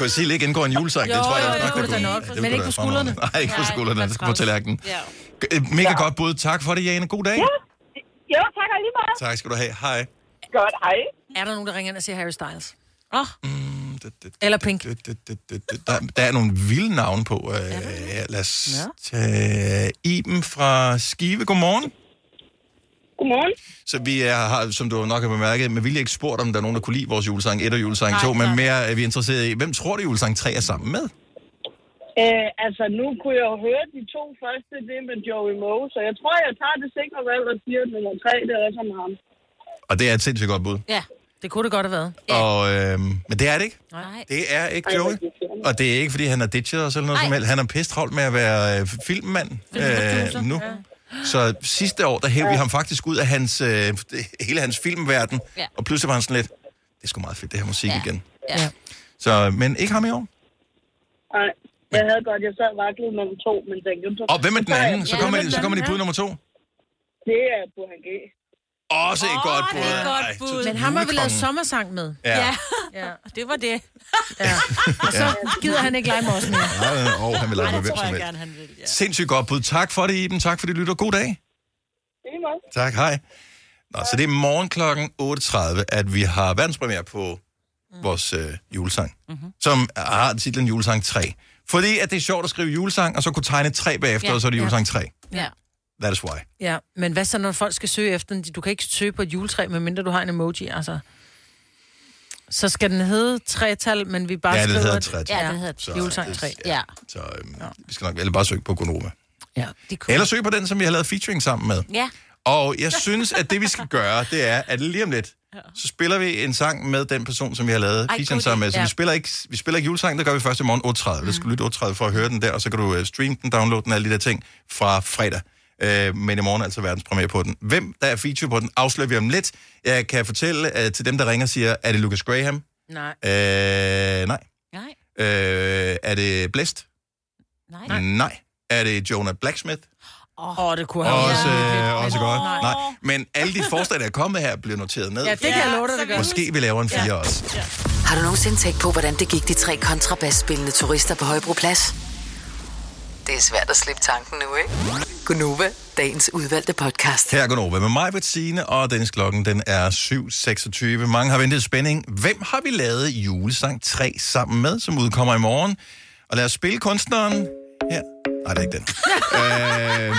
Jeg sige, ikke indgår en julesang? Jo, det tror jeg jo, jo, nok, det det er kunne. nok. Ja, Men kunne ikke på skuldrene. Nej, ikke på skuldrene. Det skal på tallerkenen. Ja. Mega godt bud. Tak for det, Jane. God dag. Ja. Jo, tak og lige meget. Tak skal du have. Hej. Godt, hej. Er der nogen, der ringer ind og siger Harry Styles? Åh. Oh. Eller Pink. Der, der er nogle vilde navne på. Øh, lad os tage Iben fra Skive. Godmorgen. Godmorgen. Så vi er, har, som du nok har bemærket, med vilje ikke spurgt, om der er nogen, der kunne lide vores julesang 1 og julesang 2, men mere er vi interesseret i, hvem tror du julesang 3 er sammen med? Øh, altså, nu kunne jeg jo høre de to første, det med Joey Moe, så jeg tror, jeg tager det sikre valg og siger, at nummer tre, det er som ham. Og det er et sindssygt godt bud. Ja, det kunne det godt have været. Og, øh, men det er det ikke. Nej. Det er ikke Joey. Og det er ikke, fordi han er ditchet os eller noget Nej. som helst. Han er pistravlt med at være øh, filmmand øh, nu. Så sidste år, der hævde vi ham faktisk ud af hans, øh, hele hans filmverden. Ja. Og pludselig var han sådan lidt, det er sgu meget fedt, det her musik Ja. igen. Ja. Så, men ikke ham i år. Nej, jeg havde godt, jeg sad vaklet mellem to, men tænkte... Og hvem er den anden? Så Ja, kommer hvem er de, så kommer de bud nummer to. Det er Burhan G. Også et godt bud. det er et godt Ej, bud. totalt Men ham har vi lavet sommersang med. Ja. ja. Det var det. Ja. Og så gider han ikke lege med os mere. Nej, nej, åh, han vil lege med det hvem tror som jeg helst. gerne, han vil. Ja. Sindssygt godt bud. Tak for det, Iben. Tak for det, lytter. God dag. Er. Tak, hej. Nå, så det er morgen klokken 8.30, at vi har verdenspremiere på vores øh, julesang, mm-hmm. som har titlen Julesang 3. Fordi at det er sjovt at skrive julesang, og så kunne tegne 3 bagefter, Ja. og så er det Ja. julesang 3. Ja. That is why. Ja, men hvad så, når folk skal søge efter den? Du kan ikke søge på et juletræ, medmindre du har en emoji, altså. Så skal den hedde tretal, men vi bare Ja, det skriver... hedder et- tretal. Ja, det hedder Så Julesang det- 3. Ja. Så øhm, vi skal nok eller bare søge på Gonova. Ja, de kunne. Eller søge på den, som vi har lavet featuring sammen med. Ja. Og jeg synes, at det vi skal gøre, det er, at lige om lidt, så spiller vi en sang med den person, som vi har lavet Ej, featuring sammen med. Så idé. vi Ja. spiller, ikke, vi spiller ikke julesang, det gør vi først i morgen 8.30. Mm. Det skal lytte 8.30 for at høre den der, og så kan du uh, streame den, downloade den, alle de der ting fra fredag. Uh, men i morgen er altså verdenspremiere på den. Hvem der er feature på den, afslører vi om lidt. Jeg kan fortælle uh, til dem, der ringer og siger, er det Lucas Graham? Nej. Uh, nej. Nej. Uh, er det Blæst? Nej. Nej. Er det Jonah Blacksmith? Åh, oh, det kunne have Også, været. øh, også godt. Nej. Nej. Men alle de forslag, der er kommet her, bliver noteret ned. Ja, det kan jeg love dig, det gør. Måske vi laver en fire ja. også. Har du nogensinde tænkt på, hvordan det gik de tre kontrabasspillende turister på Højbroplads? Det er svært at slippe tanken nu, ikke? Gunova, dagens udvalgte podcast. Her går over med mig, Bettine, og Dennis klokken, den er 7.26. Mange har ventet i spænding. Hvem har vi lavet julesang 3 sammen med, som udkommer i morgen? Og lad os spille kunstneren her Nej, det er ikke den. *laughs* øh,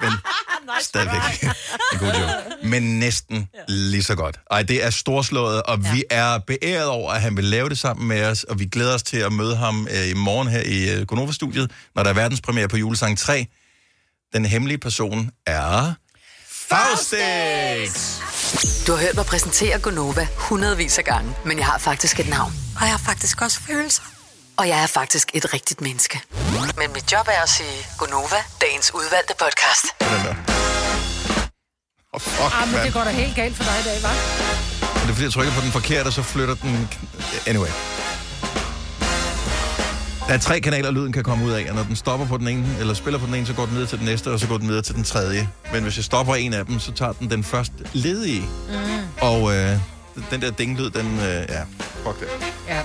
men *laughs* stadigvæk *laughs* en god joke. Men næsten lige så godt. Ej, det er storslået, og ja. vi er beæret over, at han vil lave det sammen med os, og vi glæder os til at møde ham øh, i morgen her i øh, Gonova-studiet, når der er verdenspremiere på julesang 3. Den hemmelige person er... Faustix! Du har hørt mig præsentere Gonova hundredvis af gange, men jeg har faktisk et navn. Og jeg har faktisk også følelser. Og jeg er faktisk et rigtigt menneske. Men mit job er at sige Gonova, dagens udvalgte podcast. Oh, fuck, Ah, men det går da helt galt for dig i dag, hva'? Men det er fordi, jeg trykker på den forkerte, og så flytter den... Anyway. Der er tre kanaler, lyden kan komme ud af, og når den stopper på den ene, eller spiller på den ene, så går den videre til den næste, og så går den videre til den tredje. Men hvis jeg stopper en af dem, så tager den den først ledige. Mm. Og øh, den der dinglyd, den... Øh, ja, fuck det. Ja,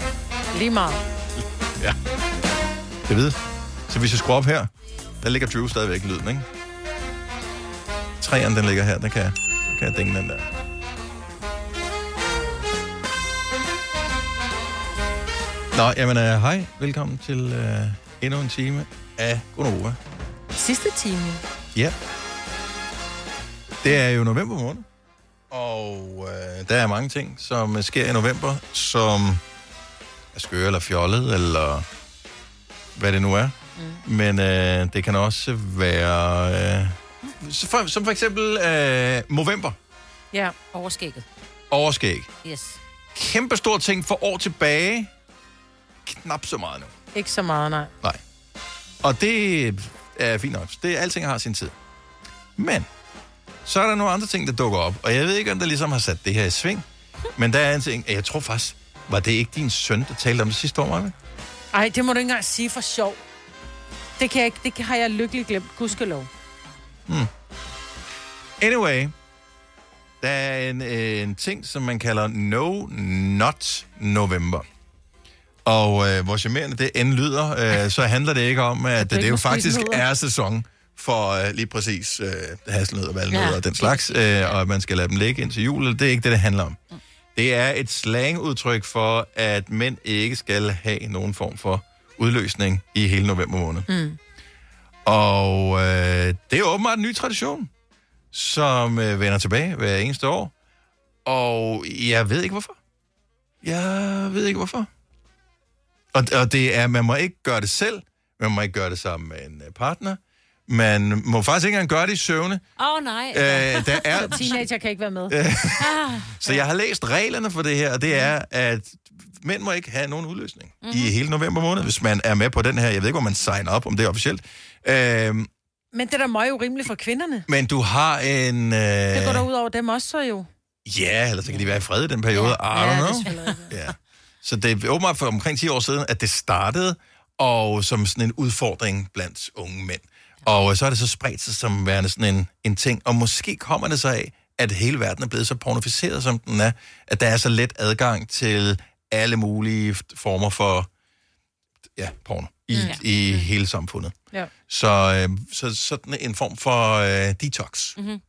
lige meget. Ja. Jeg ved. Så hvis jeg skruer op her, der ligger Drew stadigvæk i lyden, ikke? Træerne, den ligger her, den kan, jeg- kan jeg dinge den der. Nå, jamen, uh, hej. Velkommen til uh, endnu en time af Gonova. Sidste time. Ja. Det er jo november måned, og uh, der er mange ting, som sker i november, som er skøre eller fjollet, eller hvad det nu er. Mm. Men øh, det kan også være... Øh, for, som for eksempel øh, Movember. Ja, overskægget. Overskæg. Yes. Kæmpe stor ting for år tilbage. Knap så meget nu. Ikke så meget, nej. Nej. Og det er fint nok. Det, alting har sin tid. Men så er der nogle andre ting, der dukker op. Og jeg ved ikke, om der ligesom har sat det her i sving. Men der er en ting... Jeg tror faktisk... Var det ikke din søn, der talte om det sidste år, Maja? Ej, det må du ikke engang sige for sjov. Det, kan jeg ikke, det har jeg lykkeligt glemt. Gudskelov. Hmm. Anyway, der er en, en ting, som man kalder No Not November. Og øh, hvor charmerende det end lyder, øh, så handler det ikke om, at det, det jo ikke faktisk er sæson for øh, lige præcis øh, hasselnødder, valnødder Ja. og den slags, øh, og at man skal lade dem ligge indtil jul. Det er ikke det, det handler om. Det er et slangudtryk for, at mænd ikke skal have nogen form for udløsning i hele november måned. Mm. Og øh, det er åbenbart en ny tradition, som øh, vender tilbage hver eneste år. Og jeg ved ikke hvorfor. Jeg ved ikke hvorfor. Og, og det er, man må ikke gøre det selv. Man må ikke gøre det sammen med en øh, partner. Man må faktisk ikke engang gøre det i søvne. Åh, oh, nej. Øh, der er, *laughs* Teenager kan ikke være med. Øh. Ah. så jeg har læst reglerne for det her, og det er, at mænd må ikke have nogen udløsning mm-hmm. i hele november måned, hvis man er med på den her. Jeg ved ikke, hvor man signer op, om det er officielt. Øhm, Men det der må jo rimeligt for kvinderne. men du har en... Øh, Det går da ud over dem også så jo. Ja, eller så kan de være i fred i den periode. I don't ja, det know. rigtigt. Ja. Så det er åbenbart for omkring 10 år siden, at det startede, og som sådan en udfordring blandt unge mænd. Og øh, så er det så spredt sig som værende sådan en, en ting, og måske kommer det så af, at hele verden er blevet så pornoficeret, som den er, at der er så let adgang til alle mulige former for ja, porno i, Mm. i hele samfundet. Ja. Så, øh, så sådan en form for øh, detox. Mm-hmm.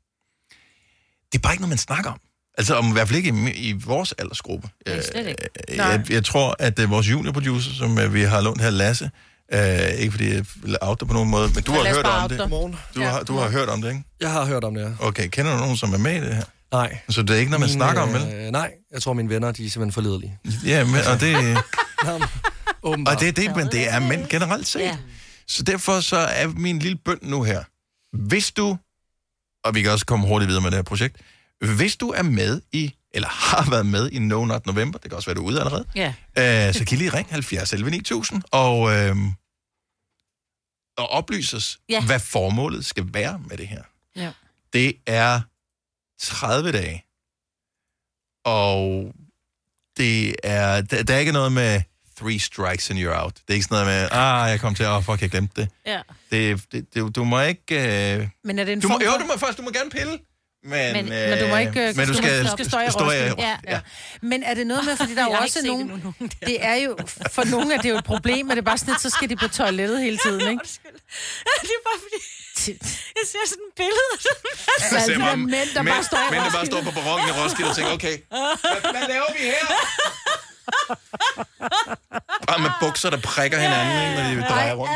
Det er bare ikke noget, man snakker om. Altså om, i hvert fald ikke i, i vores aldersgruppe. Nej, slet ikke. Øh, jeg, jeg tror, at uh, vores juniorproducer, som uh, vi har lånt her, Lasse, uh, ikke fordi jeg vil out på nogen måde, men du Ja, har hørt om det. Morgen. Du, har, du har hørt om det, ikke? Jeg har hørt om det, ja. Okay, kender du nogen, som er med i det her? Nej. Så det er ikke noget, man Mine, snakker om, vel? Øh, nej, jeg tror, mine venner, de er simpelthen for ledelige. Ja, men, og det... *laughs* Åbenbart. og det er det, men det er mænd generelt set. Ja. Så derfor så er min lille bøn nu her. Hvis du, og vi kan også komme hurtigt videre med det her projekt, hvis du er med i, eller har *laughs* været med i No Not November, det kan også være, du er ude allerede, Ja. øh, så kan I lige ringe 70 11 9000 og, øh, og oplyse os, Ja. hvad formålet skal være med det her. Ja. Det er 30 dage, og det er, der, der er ikke noget med three strikes and you're out. Det er ikke sådan noget med, ah, jeg kom til, åh, oh, fuck, jeg glemte det. Ja. det, det, det du må ikke... Øh, Men er det en du må, form jo, for- du må først, du må gerne pille. Men, Men, men du må ikke... men du skal, du skal stå i Roskilde. ja. Ja. Men er det noget med, fordi *laughs* der er jo også det nogen... Det er jo... For nogle er det jo et problem, at det er bare sådan, at så skal de på toilettet hele tiden, *laughs* ikke? *laughs* det er bare fordi... Jeg ser sådan et billede. Altså, alle de der mænd, der bare står i mænd, der bare står på perronen i Roskilde og tænker, okay, hvad, hvad laver vi her? Bare med bukser, der prikker hinanden, ikke, når de drejer rundt.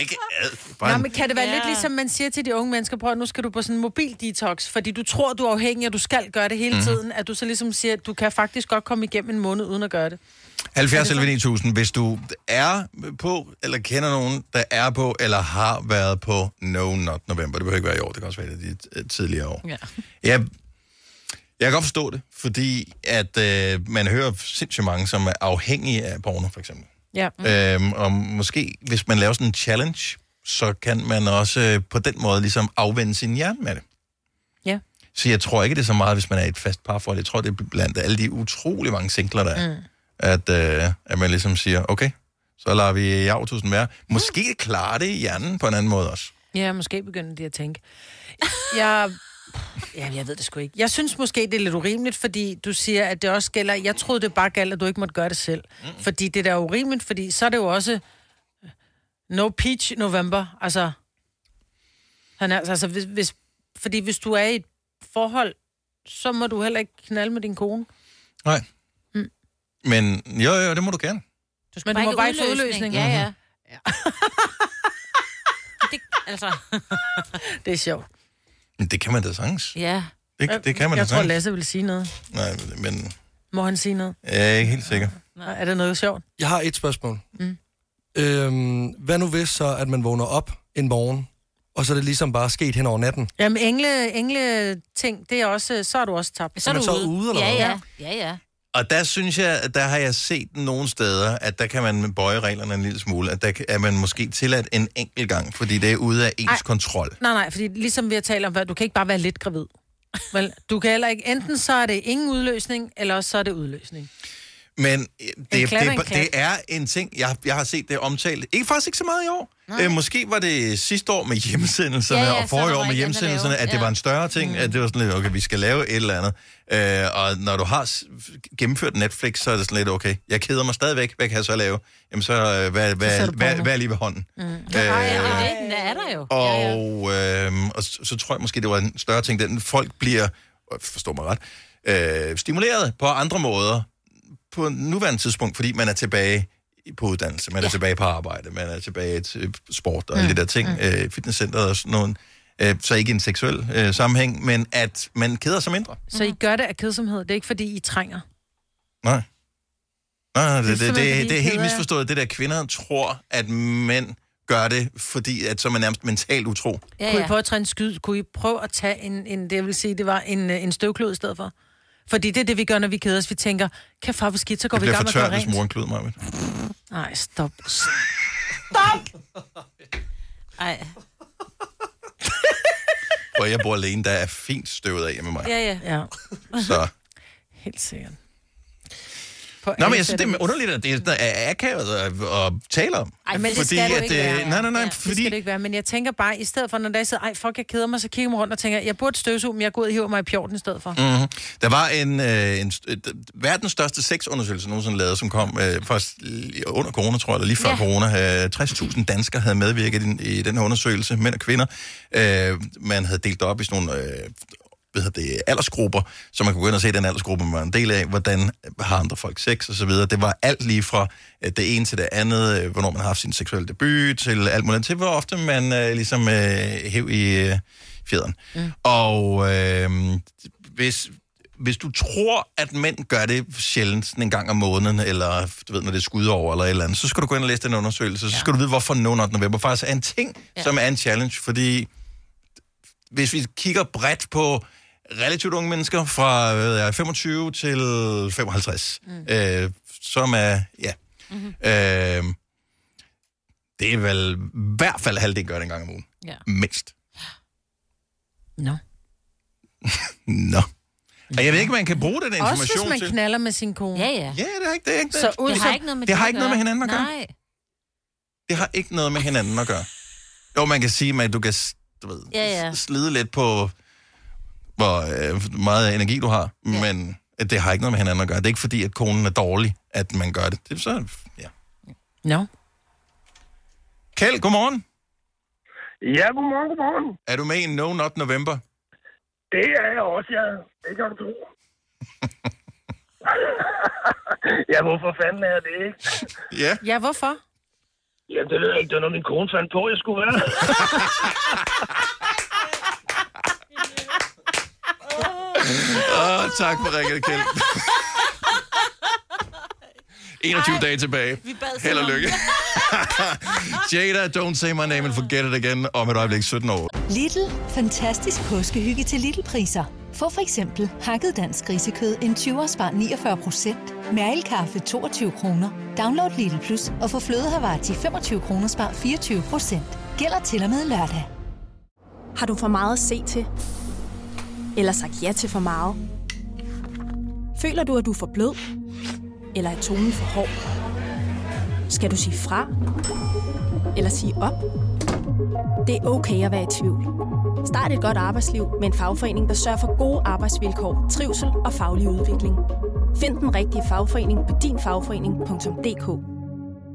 Ikke ad. Nej, men kan det være ja. lidt ligesom man siger til de unge mennesker, prøv at nu skal du på sådan en mobil detox, fordi du tror, du er afhængig, og du skal gøre det hele mm. tiden, at du så ligesom siger, at du kan faktisk godt komme igennem en måned uden at gøre det. 70 eller 9000, hvis du er på, eller kender nogen, der er på, eller har været på No Not November. Det behøver ikke være i år, det kan også være i de øh, tidligere år. Ja. Jeg, jeg kan godt forstå det, fordi at øh, man hører sindssygt mange, som er afhængige af porno, for eksempel. Ja. Mm. Øhm, og måske, hvis man laver sådan en challenge, så kan man også øh, på den måde ligesom afvende sin hjerne med det. Ja. Så jeg tror ikke, det er så meget, hvis man er i et fast parforhold. Jeg tror, det er blandt alle de utrolig mange singler, der er. Mm. At, øh, at man ligesom siger, okay, så lader vi Javtusen være. Måske klarer det i hjernen på en anden måde også. Ja, måske begynder de at tænke. Jeg, ja, jeg ved det sgu ikke. Jeg synes måske, det er lidt urimeligt, fordi du siger, at det også gælder... Jeg troede, det bare galt, at du ikke måtte gøre det selv. Mm. Fordi det der er urimeligt, fordi så er det jo også... No peach November. Altså, han er, altså hvis, hvis, fordi hvis du er i et forhold, så må du heller ikke knalde med din kone. Nej. Mm. Men jo, jo, det må du gerne. Du Men du må bare ikke få udløsning. Ja, ja. *laughs* det, altså... *laughs* det er sjovt. Men det kan man da sagtens. Ja. Det, det kan man Jeg da tror, sagtens. Lasse vil sige noget. Nej, men Må han sige noget? jeg er ikke helt sikker. Nej. Er det noget sjovt? Jeg har et spørgsmål. Mm. Øhm, hvad nu hvis så, at man vågner op en morgen, og så er det ligesom bare sket hen over natten? Jamen, engle, engle ting, det er også, så er du også tabt. Så er, man så ude, eller Ja, hvad? ja. Ja, ja. Og der synes jeg, der har jeg set nogle steder, at der kan man bøje reglerne en lille smule, at der er man måske tilladt en enkelt gang, fordi det er ude af ens Ej. Kontrol. Nej, nej, fordi ligesom vi har talt om, hvad- du kan ikke bare være lidt gravid. Vel, du kan heller ikke, enten så er det ingen udløsning, eller også så er det udløsning. Men øh, det, er en det, det er en ting, jeg, jeg har set det omtalt. Ikke faktisk ikke så meget i år. Øh, måske var det sidste år med *laughs* hjemsendelserne, Ja, ja, ja, ja, og så forrige år med at hjemsendelserne, at det Ja. var en større ting, mm. at det var sådan lidt, okay, vi skal lave et eller andet. Øh, og når du har gennemført Netflix, så er det sådan lidt, okay, jeg keder mig stadigvæk, hvad kan jeg så lave? Jamen så, hvad, hvad, du hvad, porno. hvad er lige ved hånden? Mm. Øh, Ja, det er det. Er der jo. Og, øh, og så, så tror jeg måske, det var en større ting, den folk bliver, forstår mig ret, øh, stimuleret på andre måder på nuværende tidspunkt, fordi man er tilbage på uddannelse, man er Ja. tilbage på arbejde, man er tilbage til sport og alle de der ting, øh, fitnesscenteret og sådan noget. Øh, så ikke i en seksuel øh, sammenhæng, men at man keder sig mindre. Så I gør det af kedsomhed, det er ikke fordi, I trænger. Nej. Nej, det, det, det, det, det er helt misforstået. Det der kvinder tror, at mænd gør det, fordi at så er man nærmest mentalt utro. Ja, kunne I prøve at træne skyd? Kunne I prøve at tage en, en det vil sige, det var en, øh, en støvklod i stedet for? Fordi det er det, vi gør, når vi keder os. Vi tænker, kan far skidt, så går Det vi i bliver gang for med at tørt, gøre hvis rent. moren klød mig. Nej, stop. Ej. Og jeg bor alene, der er fint støvet af hjemme med mig. Ja, ja. ja. Så. Helt sikkert. På Nå, men jeg synes, det er og underligt, at det er akavet at, at tale om. Ej, men det Fordi skal at, ikke øh, være. Nej, nej, nej, Ja, fordi... Det skal det ikke være, men jeg tænker bare, i stedet for, når der sidder, ej, fuck, jeg keder mig, så kigger jeg rundt og tænker, jeg burde støvsuge, men jeg går ud og hiver mig i pjorten i stedet for. Mm-hmm. Der var en, øh, en øh, verdens største sexundersøgelse nogensinde lavet, som kom øh, først under corona, tror jeg, eller lige før Ja. corona. Øh, 60.000 danskere havde medvirket i, i den her undersøgelse, mænd og kvinder. Øh, man havde delt op i sådan nogle øh, hvad hedder det, aldersgrupper, så man kunne gå ind og se den aldersgruppe, man var en del af, hvordan har andre folk sex og så videre. Det var alt lige fra øh, det ene til det andet, øh, hvornår man har haft sin seksuelle debut, til alt muligt, til hvor ofte man øh, ligesom øh, hæv i øh, fjederen. Mm. Og øh, hvis, hvis du tror, at mænd gør det sjældent en gang om måneden, eller du ved, når det er skud over eller et eller andet, så skal du gå ind og læse den undersøgelse, så skal du vide, hvorfor No Not November faktisk er en ting, ja. som er en challenge, fordi hvis vi kigger bredt på relativt unge mennesker fra hvad ved jeg, 25 til 55, mm. øh, som er, ja, mm-hmm. øh, det er vel i hvert fald halvdelen gør det en gang om ugen. Ja. Mindst. Nå. *laughs* Nå. Og jeg ved ikke, man kan bruge den information Også hvis man til. knalder med sin kone. Ja, ja. Ja, det er ikke det. Er ikke det. Så ud Det har ikke noget med det har ikke noget med hinanden at gøre. Nej. Det har ikke noget med hinanden at gøre. Jo, man kan sige, at du kan du ved, Ja, ja. slide lidt på, hvor øh, meget energi du har, ja. men at det har ikke noget med hinanden at gøre. Det er ikke fordi, at konen er dårlig, at man gør det. Det er så, ja. Nå. Kjeld, godmorgen. Ja, godmorgen, godmorgen. Er du med i No Not November? Det er jeg også, ja. Det kan du tro. *laughs* ja, hvorfor fanden er det ikke? Ja. Ja, hvorfor? Ja, det ved jeg ikke. Det var noget, min kone fandt på, jeg skulle være. *laughs* Åh, tak for ringet, Kjeld. *laughs* 21 dage tilbage. Vi bad Held og lykke. *laughs* Jada, don't say my name and forget it again. Om et øjeblik 17 år. Lidl. Fantastisk påskehygge til Lidl-priser. Få for eksempel hakket dansk grisekød en 20 spar 49 procent. Mærelkaffe 22 kroner. Download Lidl Plus og få flødehavar til 25 kroner spar 24 procent. Gælder til og med lørdag. Har du for meget at se til? Eller sagt ja til for meget? Føler du, at du er for blød? Eller er tonen for hård? Skal du sige fra? Eller sige op? Det er okay at være i tvivl. Start et godt arbejdsliv med en fagforening, der sørger for gode arbejdsvilkår, trivsel og faglig udvikling. Find den rigtige fagforening på dinfagforening.dk.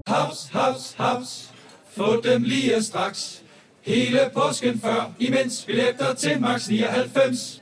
Haps, haps, haps. Få dem lige straks. Hele påsken før, imens billetter til max 99.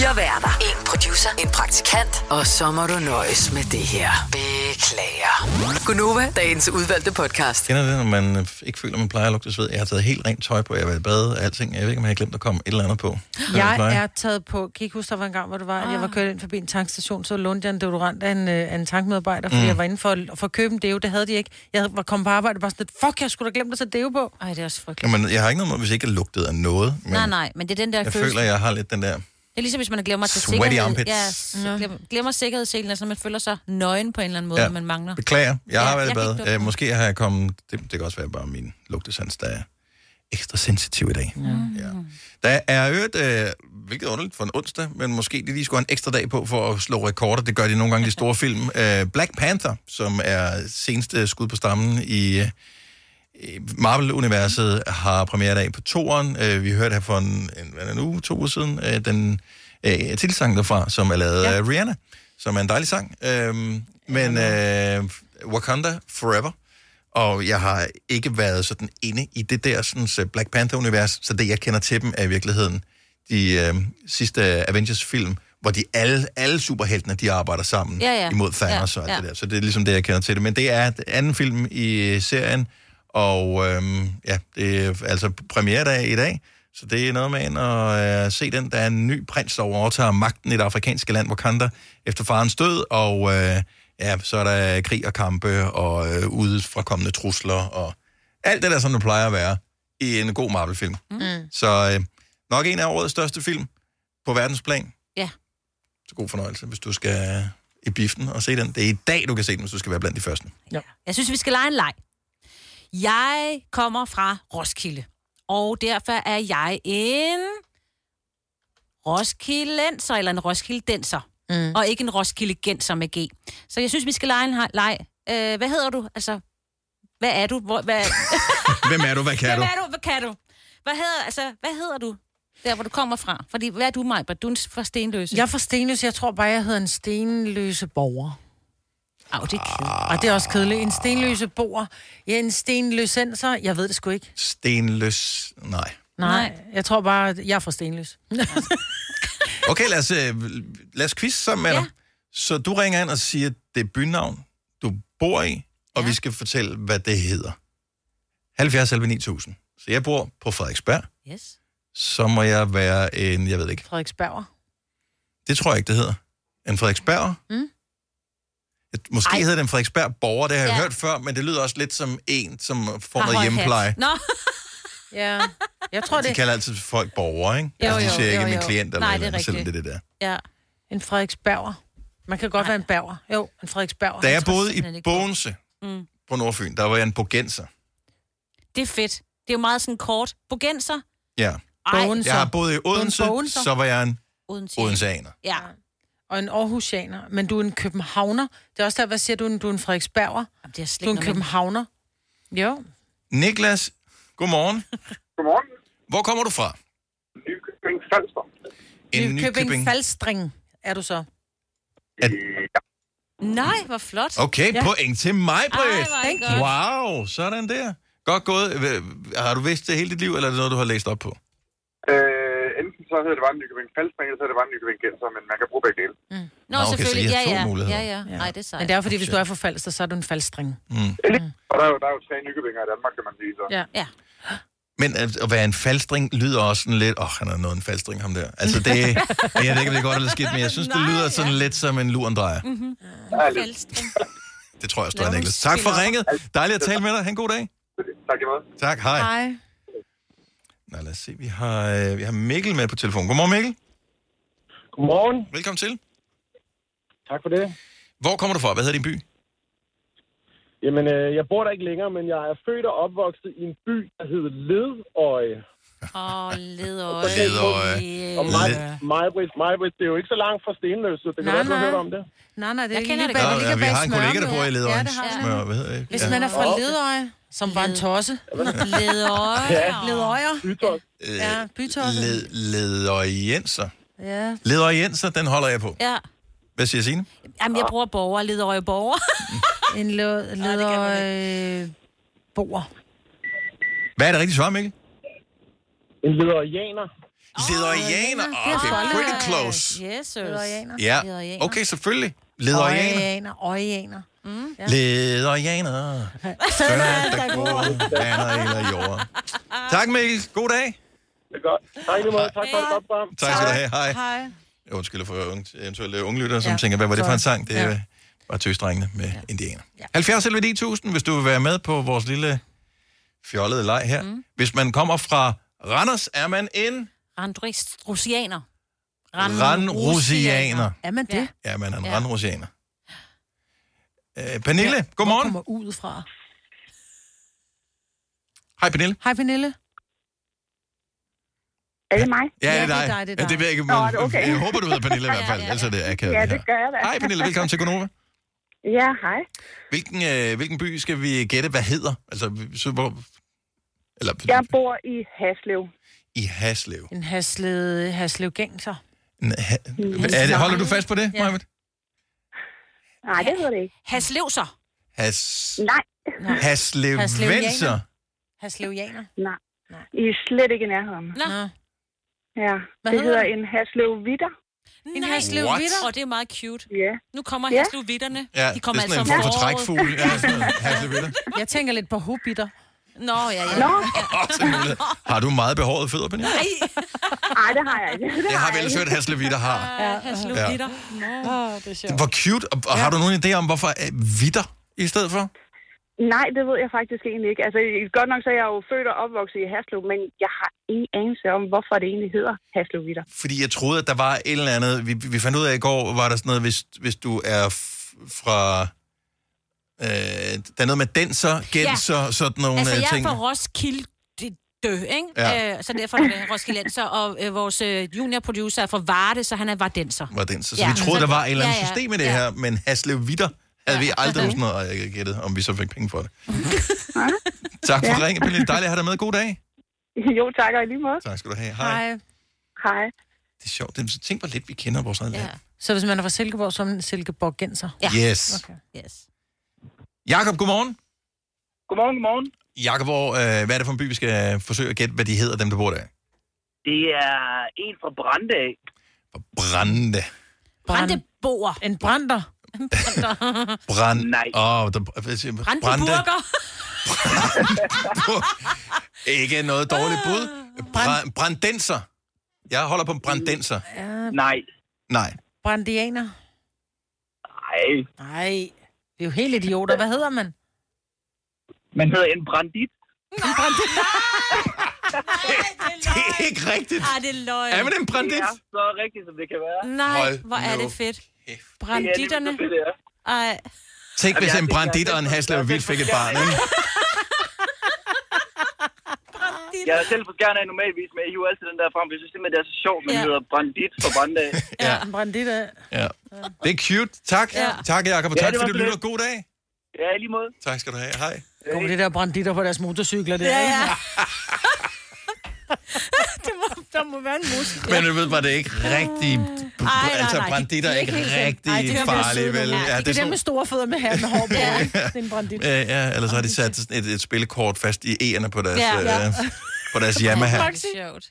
Fire værter. En producer. En praktikant. Og så må du nøjes med det her. Beklager. Gunova, dagens udvalgte podcast. Kender det, når man øh, ikke føler, man plejer at lugte sved? Jeg har taget helt rent tøj på, jeg har været i bad og alting. Jeg ved ikke, om jeg har glemt at komme et eller andet på. Jeg plejer? er taget på... Kan I ikke huske, der var en gang, hvor det var, at jeg var kørt ind forbi en tankstation, så lånte jeg en deodorant af en, øh, af en tankmedarbejder, fordi Mm. jeg var inde for, for at købe en deo. Det havde de ikke. Jeg var kommet på arbejde bare sådan lidt, fuck, jeg skulle da glemt at sætte deo på. Ej, det er også frygteligt. Jamen, jeg har ikke noget hvis jeg ikke er lugtet af noget. Men Nej, nej, men det er den der jeg følelse. føler, jeg har lidt den der... Det er ligesom, hvis man glemmer at tage Sweaty sikkerhed. armpits. Ja, s- glemmer, glemmer sikkerhedsselen, altså man føler sig nøgen på en eller anden måde, Ja. man mangler. Beklager, jeg har Ja, været i bad. Øh, måske har jeg kommet... Det, det kan også være bare min lugtesans, der er ekstra sensitiv i dag. Mm. Ja. Der er øvrigt, øh, hvilket er underligt for en onsdag, men måske de lige skulle have en ekstra dag på for at slå rekorder. Det gør de nogle gange i de store film. Øh, Black Panther, som er seneste skud på stammen i øh, i Marvel-universet, har premiere på toeren. Øh, vi hørte her for en, en, en uge, to uger siden, øh, den øh, titelsang derfra, som er lavet ja. af Rihanna, som er en dejlig sang. Øh, men øh, Wakanda Forever, og jeg har ikke været sådan inde i det der sådan, så Black Panther-univers, så det, jeg kender til dem, er i virkeligheden de øh, sidste Avengers-film, hvor de alle, alle superheltene, de arbejder sammen Ja, ja. imod Thanos Ja, og alt ja. det der. Så det er ligesom det, jeg kender til det. Men det er den anden film i serien, og øhm, ja, det er altså premieredag i dag, så det er noget med ind at øh, se den. Der er en ny prins, der overtager magten i det afrikanske land, Wakanda, efter farens død, og øh, ja, så er der krig og kampe, og øh, udefrakommende trusler, og alt det der, som det plejer at være i en god Marvel-film. Mm. Så øh, nok en af årets største film på verdensplan. Ja. Så god fornøjelse, hvis du skal i biften og se den. Det er i dag, du kan se den, hvis du skal være blandt de første. Ja. Jeg synes, vi skal lege en leg. Jeg kommer fra Roskilde, og derfor er jeg en Roskildenser, eller en Roskildenser, mm. og ikke en Roskildegenser med G. Så jeg synes, vi skal lege en he- leg. Øh, hvad hedder du? Altså, hvad er du? Hvor, hvad, *laughs* Hvem er du? Hvad kan Hvem du? er du? Hvad kan du? Hvad hedder, altså, hvad hedder du? Der, hvor du kommer fra. Fordi, hvad er du, Majbert? Du er fra Stenløse. Jeg er fra Stenløse. Jeg tror bare, jeg hedder en stenløse borger. Au, det er kedeligt. Og det er også kedeligt. En stenløse borger. Ja, en stenløsenser. Jeg ved det sgu ikke. Stenløs... Nej. Nej, jeg tror bare, at jeg er fra Stenløs. *laughs* Okay, lad os, øh, lad os quiz sammen med ja. dig. Så du ringer ind og siger, det er bynavn, du bor i, og ja. vi skal fortælle, hvad det hedder. 70 11 9000. Så jeg bor på Frederiksberg. Yes. Så må jeg være en, jeg ved ikke, Frederiksberg. det tror jeg ikke, det hedder. En Frederiksberg? Mm. Måske Ej. hedder den Frederiksberg borger, det har jeg Ja. hørt før, men det lyder også lidt som en, som får noget hjemmepleje. Nå. *laughs* Ja, jeg tror De det. kalder altid folk borgere, ikke? Jo, altså, de jo, siger ikke jo, min jo. klient eller Nej, noget, det er andet, selvom det er det der. Ja. En Frederiksberger. Man kan godt være en bærger. Jo, en Frederiksberger. Da jeg boede i Bogense Mm. på Nordfyn, der var jeg en bogenser. Det er fedt. Det er jo meget sådan kort. Bogenser. Ja. Ej. Jeg har boet i Odense, Bogenser. så var jeg en Odense. Odenseaner. Ja. Og en Aarhusianer. Men du er en københavner. Det er også der, hvad siger du? Du er en Frederiksberger. Jamen, det er slet Du er en noget, man- københavner. Jo. Niklas, Godmorgen. Godmorgen. Hvor kommer du fra? Nykøbing Falster. En Nykøbing Nykøbing. Falstring er du så. Nej, hvor flot. Okay, Ja. point til mig, Britt. Wow, sådan der. Godt gået. Har du vidst det hele dit liv, eller er det noget, du har læst op på? Øh, så hedder det bare Nykøbing Falster, eller så hedder det bare Nykøbing Genser, men man kan bruge begge dele. Nå, Nå, okay, så selvfølgelig. I har Ja, to ja. muligheder. Ja, ja. Nej, det er sejt. Men det er fordi, hvis du er fra Falster, så er du en falstring. Mm. Og der er, jo, der er jo tre Nyköpinger i Danmark, kan man sige. Så. Ja. ja. Men at, være en falstring lyder også sådan lidt... Åh, oh, han er noget en falstring, ham der. Altså, det... *laughs* jeg ved ikke, om det er godt eller skidt, men jeg synes, det lyder sådan lidt som en lurendrejer. Mm-hmm. Det tror jeg også, du er, Niklas. Tak for ringet. Dejligt at tale med dig. Ha' en god dag. Tak i måde. Tak, hej. Hej. Nå, lad os se. Vi har, øh, vi har Mikkel med på telefon. Godmorgen, Mikkel. Godmorgen. Velkommen til. Tak for det. Hvor kommer du fra? Hvad hedder din by? Jamen, øh, jeg bor der ikke længere, men jeg er født og opvokset i en by, der hedder Ledøje. Åh, *laughs* oh, ledøje. Ledøje. Og Majbrit, Majbrit, det er jo ikke så langt fra Stenløs, så det kan Nej, være, du har nej. hørt om det. Nej, nej, det er Jeg ikke lige bag, ja, vi har en kollega, der bor i Ledøje. Ja, det har. Smør, hvad hedder det? Hvis man er fra Ledøje, som var en tosse. Ledøje. Ledøjer. Bytos. Ja, bytosse. Led, ledøjenser. Ja. Ledøjenser, den holder jeg på. Ja. Hvad siger Signe? Jamen, jeg bruger borger, ledøje borger. *laughs* En ledøje bor. Hvad er det rigtige svar, Mikkel? En ledøjaner. Ledøjaner. det er Okay, pretty close. Yes, sir. Ledøjaner. Ja, okay, selvfølgelig. Ledøjaner. Øjaner. Øjaner. Mm. Ja. Ledøjaner. Sønder, der går vander eller jord. Tak, Mikkel. God dag. Det er godt. Tak lige måde. Tak for et godt. Tak skal du have. Hej. Hej. Jeg undskylder for unge- eventuelle unglyttere, som Ja, tænker, hvad var det for en sang? Det er Ja. bare tøsdrengene med indianer. 70 eller 9000, hvis du vil være med på vores lille fjollede leg her. Mm. Hvis man kommer fra Randers, er man en Randrusianer. randrusianer. Er man det? Ja, man er en Ja. randrusianer. Øh, Pernille, godmorgen. Hvor kommer ud fra? Hej, Pernille. Hej, Pernille. Er det mig? Ja, det er dig. det er dig, det er Ja, det ved jeg ikke, Nå, men er det okay? jeg håber, du hedder Pernille i hvert fald. *laughs* Ellers er det akavet. Ja, det gør jeg da. Hej, Pernille. Velkommen til Gonova. Ja, hej. Hvilken, øh, hvilken by skal vi gætte, hvad hedder? Altså, så, hvor, eller, Jeg bor i Haslev. i Haslev. En haslev, haslev gængser. En ha- er det, holder du fast på det, Ja. ja. Nej, det hedder det ikke. Haslevser. Has, Nej. Haslevvenser. Haslevjaner. Nej. I er slet ikke i nærheden. Nå. Nå. Ja, Hvad det hedder hedder en Haslev Vitter. En Nej. haslev What? vitter. Og det er meget cute. Ja. Nu kommer Ja. haslevitterne. Ja, De kommer det er sådan altså en form for trækfugl. Ja. Haslevitter. Jeg tænker lidt på hobitter. Nå, ja, ja. Nå. Har du meget behåret fødder, Pernille? Nej, nej, det har jeg ikke. Det, Det har vi ellers hørt, Haslevitter har. haslevitter. Nå. Åh, det er sjovt. Hvor cute. Og, og har du nogen idé om, hvorfor er vitter i stedet for? Nej, det ved jeg faktisk egentlig ikke. Altså, godt nok så er jeg jo født og opvokset i Haslev, men jeg har ingen anelse om, hvorfor det egentlig hedder Haslev Vitter. Fordi jeg troede, at der var et eller andet... Vi, vi fandt ud af i går, var der sådan noget, hvis, hvis du er f- fra... Øh, der er noget med denser, genser, ja. sådan nogle Altså, øh, jeg er ting. fra Roskilde dø, ikke? Ja. Øh, så derfor er det Roskildenser, og øh, vores øh, juniorproducer er fra Varde, så han er vardenser. Var denser. Så Ja. vi troede, der var et eller andet Ja, ja. system i det Ja. her, men Haslev Vitter havde vi aldrig nogensinde noget gættet, om vi så fik penge for det. tak for Ja. ringen, Pernille. Dejligt at have dig med. God dag. Jo, tak og i lige måde. Tak skal du have. Hej. Hej. Hej. Det er sjovt. Det er, tænk, hvor lidt vi kender vores eget Ja. land. Så hvis man er fra Silkeborg, så er man en Silkeborgenser. Ja. Yes. Okay. Yes. Jakob, godmorgen. Godmorgen, godmorgen. Jakob, hvor, øh, hvad er det for en by, vi skal forsøge at gætte, hvad de hedder, dem der bor der? Det er en fra Brande af. Brande. Brandeboer. En brander. *laughs* Brand. Nej. Åh, oh, der? Brandenburger. *laughs* Ikke noget dårligt bud. Brand, brandenser. Jeg holder på brandenser. Ja, Nej. Nej. brandianer. Nej. Nej, det er jo helt idioter. Hvad hedder man? Man hedder en brandit. En brandit. Det er *laughs* ikke rigtigt. Ej, det er løgn. Er man en brandit? Det er så rigtigt, som det kan være. Nej, Hold hvor er nu det fedt. Det er Branditterne. fedt, det er. Ej. Tænk, hvis en brandit og en jeg vildt fik et barn, jeg- ikke? Jeg er selv for af normalvis, men jeg hiver altid den der frem, for jeg synes simpelthen, det er så sjovt, man Ja. hedder brandit for Brande af. *laughs* Ja. En brandit er... Ja. Det er cute. Tak. Ja. Tak, Jacob. Og Ja, tak, det var fordi du lytter. God dag. Ja, lige måde. Tak skal du have. Hej. Kommer det der branditter på deres motorcykler der, Ja, ja. *laughs* *laughs* det må, der må være en mus. Men du ved bare, det er ikke rigtig... nej, altså, nej, branditter de- er ikke rigtig Ej, er farlige, søde vel? nogle. Ja, det er dem med store fødder med her med hår på. *laughs* ja. Det er en brandit. Ja, ja, ellers har de sat sådan et, et spillekort fast i E'erne på deres, Ja. ja, Ja. øh, på deres Yamaha. *laughs* Det er sjovt.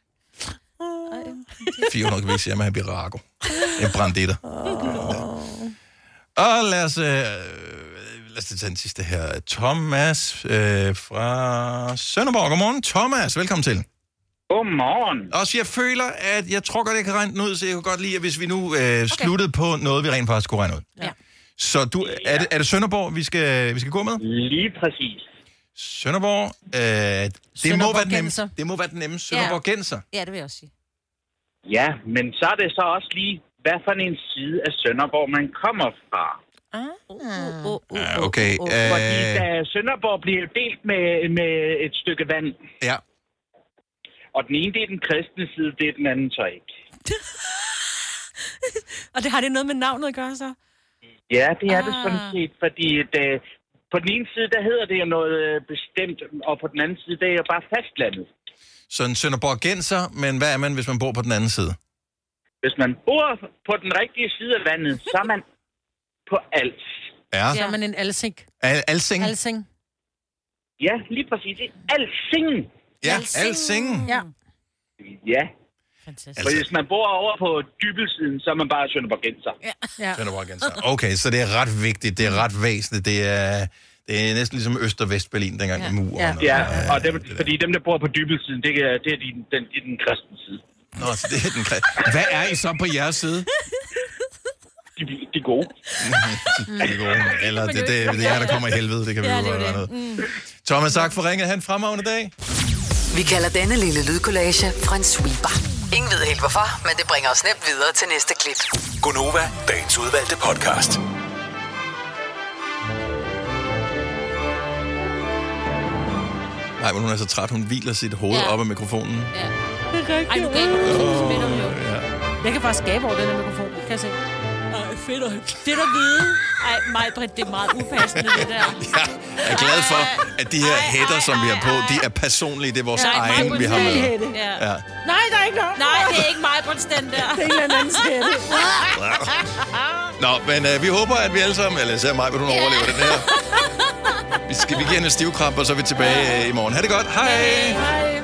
400 kubik Yamaha Birago. En branditter. Og lad os, øh, lad os tage den sidste her. Thomas øh, fra Sønderborg. Godmorgen, Thomas. Velkommen til. Godmorgen. Også jeg føler, at jeg tror godt, jeg kan regne den ud, så jeg kunne godt lide, at hvis vi nu øh, sluttede på noget, vi rent faktisk kunne regne ud. Ja. Så du, er, det, er det Sønderborg, vi skal, vi skal gå med? Lige præcis. Sønderborg, øh, det, må være den nemme, det må være den nemme Sønderborg Genser. Ja, det vil jeg også sige. Ja, men så er det så også lige, hvad for en side af Sønderborg man kommer fra. Ah. Uh, uh, uh, Ja, okay. Fordi Øh, da Sønderborg bliver delt med, med et stykke vand, ja. Og den ene det er den kristne side, det er den anden så ikke. *laughs* Og det har det noget med navnet at gøre, så? Ja, det er ah. det sådan set, fordi det, på den ene side, der hedder det jo noget øh, bestemt, og på den anden side, det er jo bare fastlandet. Så en Sønderborg Genser, men hvad er man, hvis man bor på den anden side? Hvis man bor på den rigtige side af vandet, så er man på Als. Ja. Så er man en alsing. Al- Alsing? Alsing. Ja, lige præcis. Alsing. Ja, Alsing. Ja. Ja. Fantastisk. For hvis man bor over på dybelsiden, så er man bare Sønderborgenser. Ja. ja. *laughs* Sønderborg Genser. Okay, så det er ret vigtigt, det er ret væsentligt, det er, det er næsten ligesom Øst- og Vest-Berlin dengang ja. med muren. Ja, og- ja og dem, fordi dem, der bor på dybelsiden, det er, det er de, den, de, den kristne side. Nå, så det er den kla- Hvad er I så på jeres side? *laughs* De, de er gode. de er gode. Eller det, det, det er jer, der kommer i helvede, det kan vi Ja, jo det gøre det. noget. Thomas, tak for ringet. Ha' en fremragende dag. Vi kalder denne lille lydkollage en sweeper. Ingen ved helt hvorfor, men det bringer os nemt videre til næste klip. Gunova, dagens udvalgte podcast. Nej, men hun er så træt, hun hviler sit hoved Ja. op af mikrofonen. Ja. Det er rigtigt. Ej, nu gav du det med dem jo. Jeg kan faktisk skabe over den her mikrofon, kan jeg se. Ej, fedt at, fedt at vide. Ej, mig, Britt, det er meget upassende, det der. *laughs* Jeg er glad for, at de her hætter, som vi har på, de er personlige. Det er vores Nej, egen, vi har med. hætte. Ja. Ja. Nej, der er ikke noget. Nej, det er ikke mig, Britt, den der. Det er en eller anden skætte. Nå, men øh, vi håber, at vi alle sammen, eller især mig, at hun overlever den her. Vi skal vi giver hende en stivkramp, og så er vi tilbage øh, i morgen. Ha' det godt. Hej. Hej.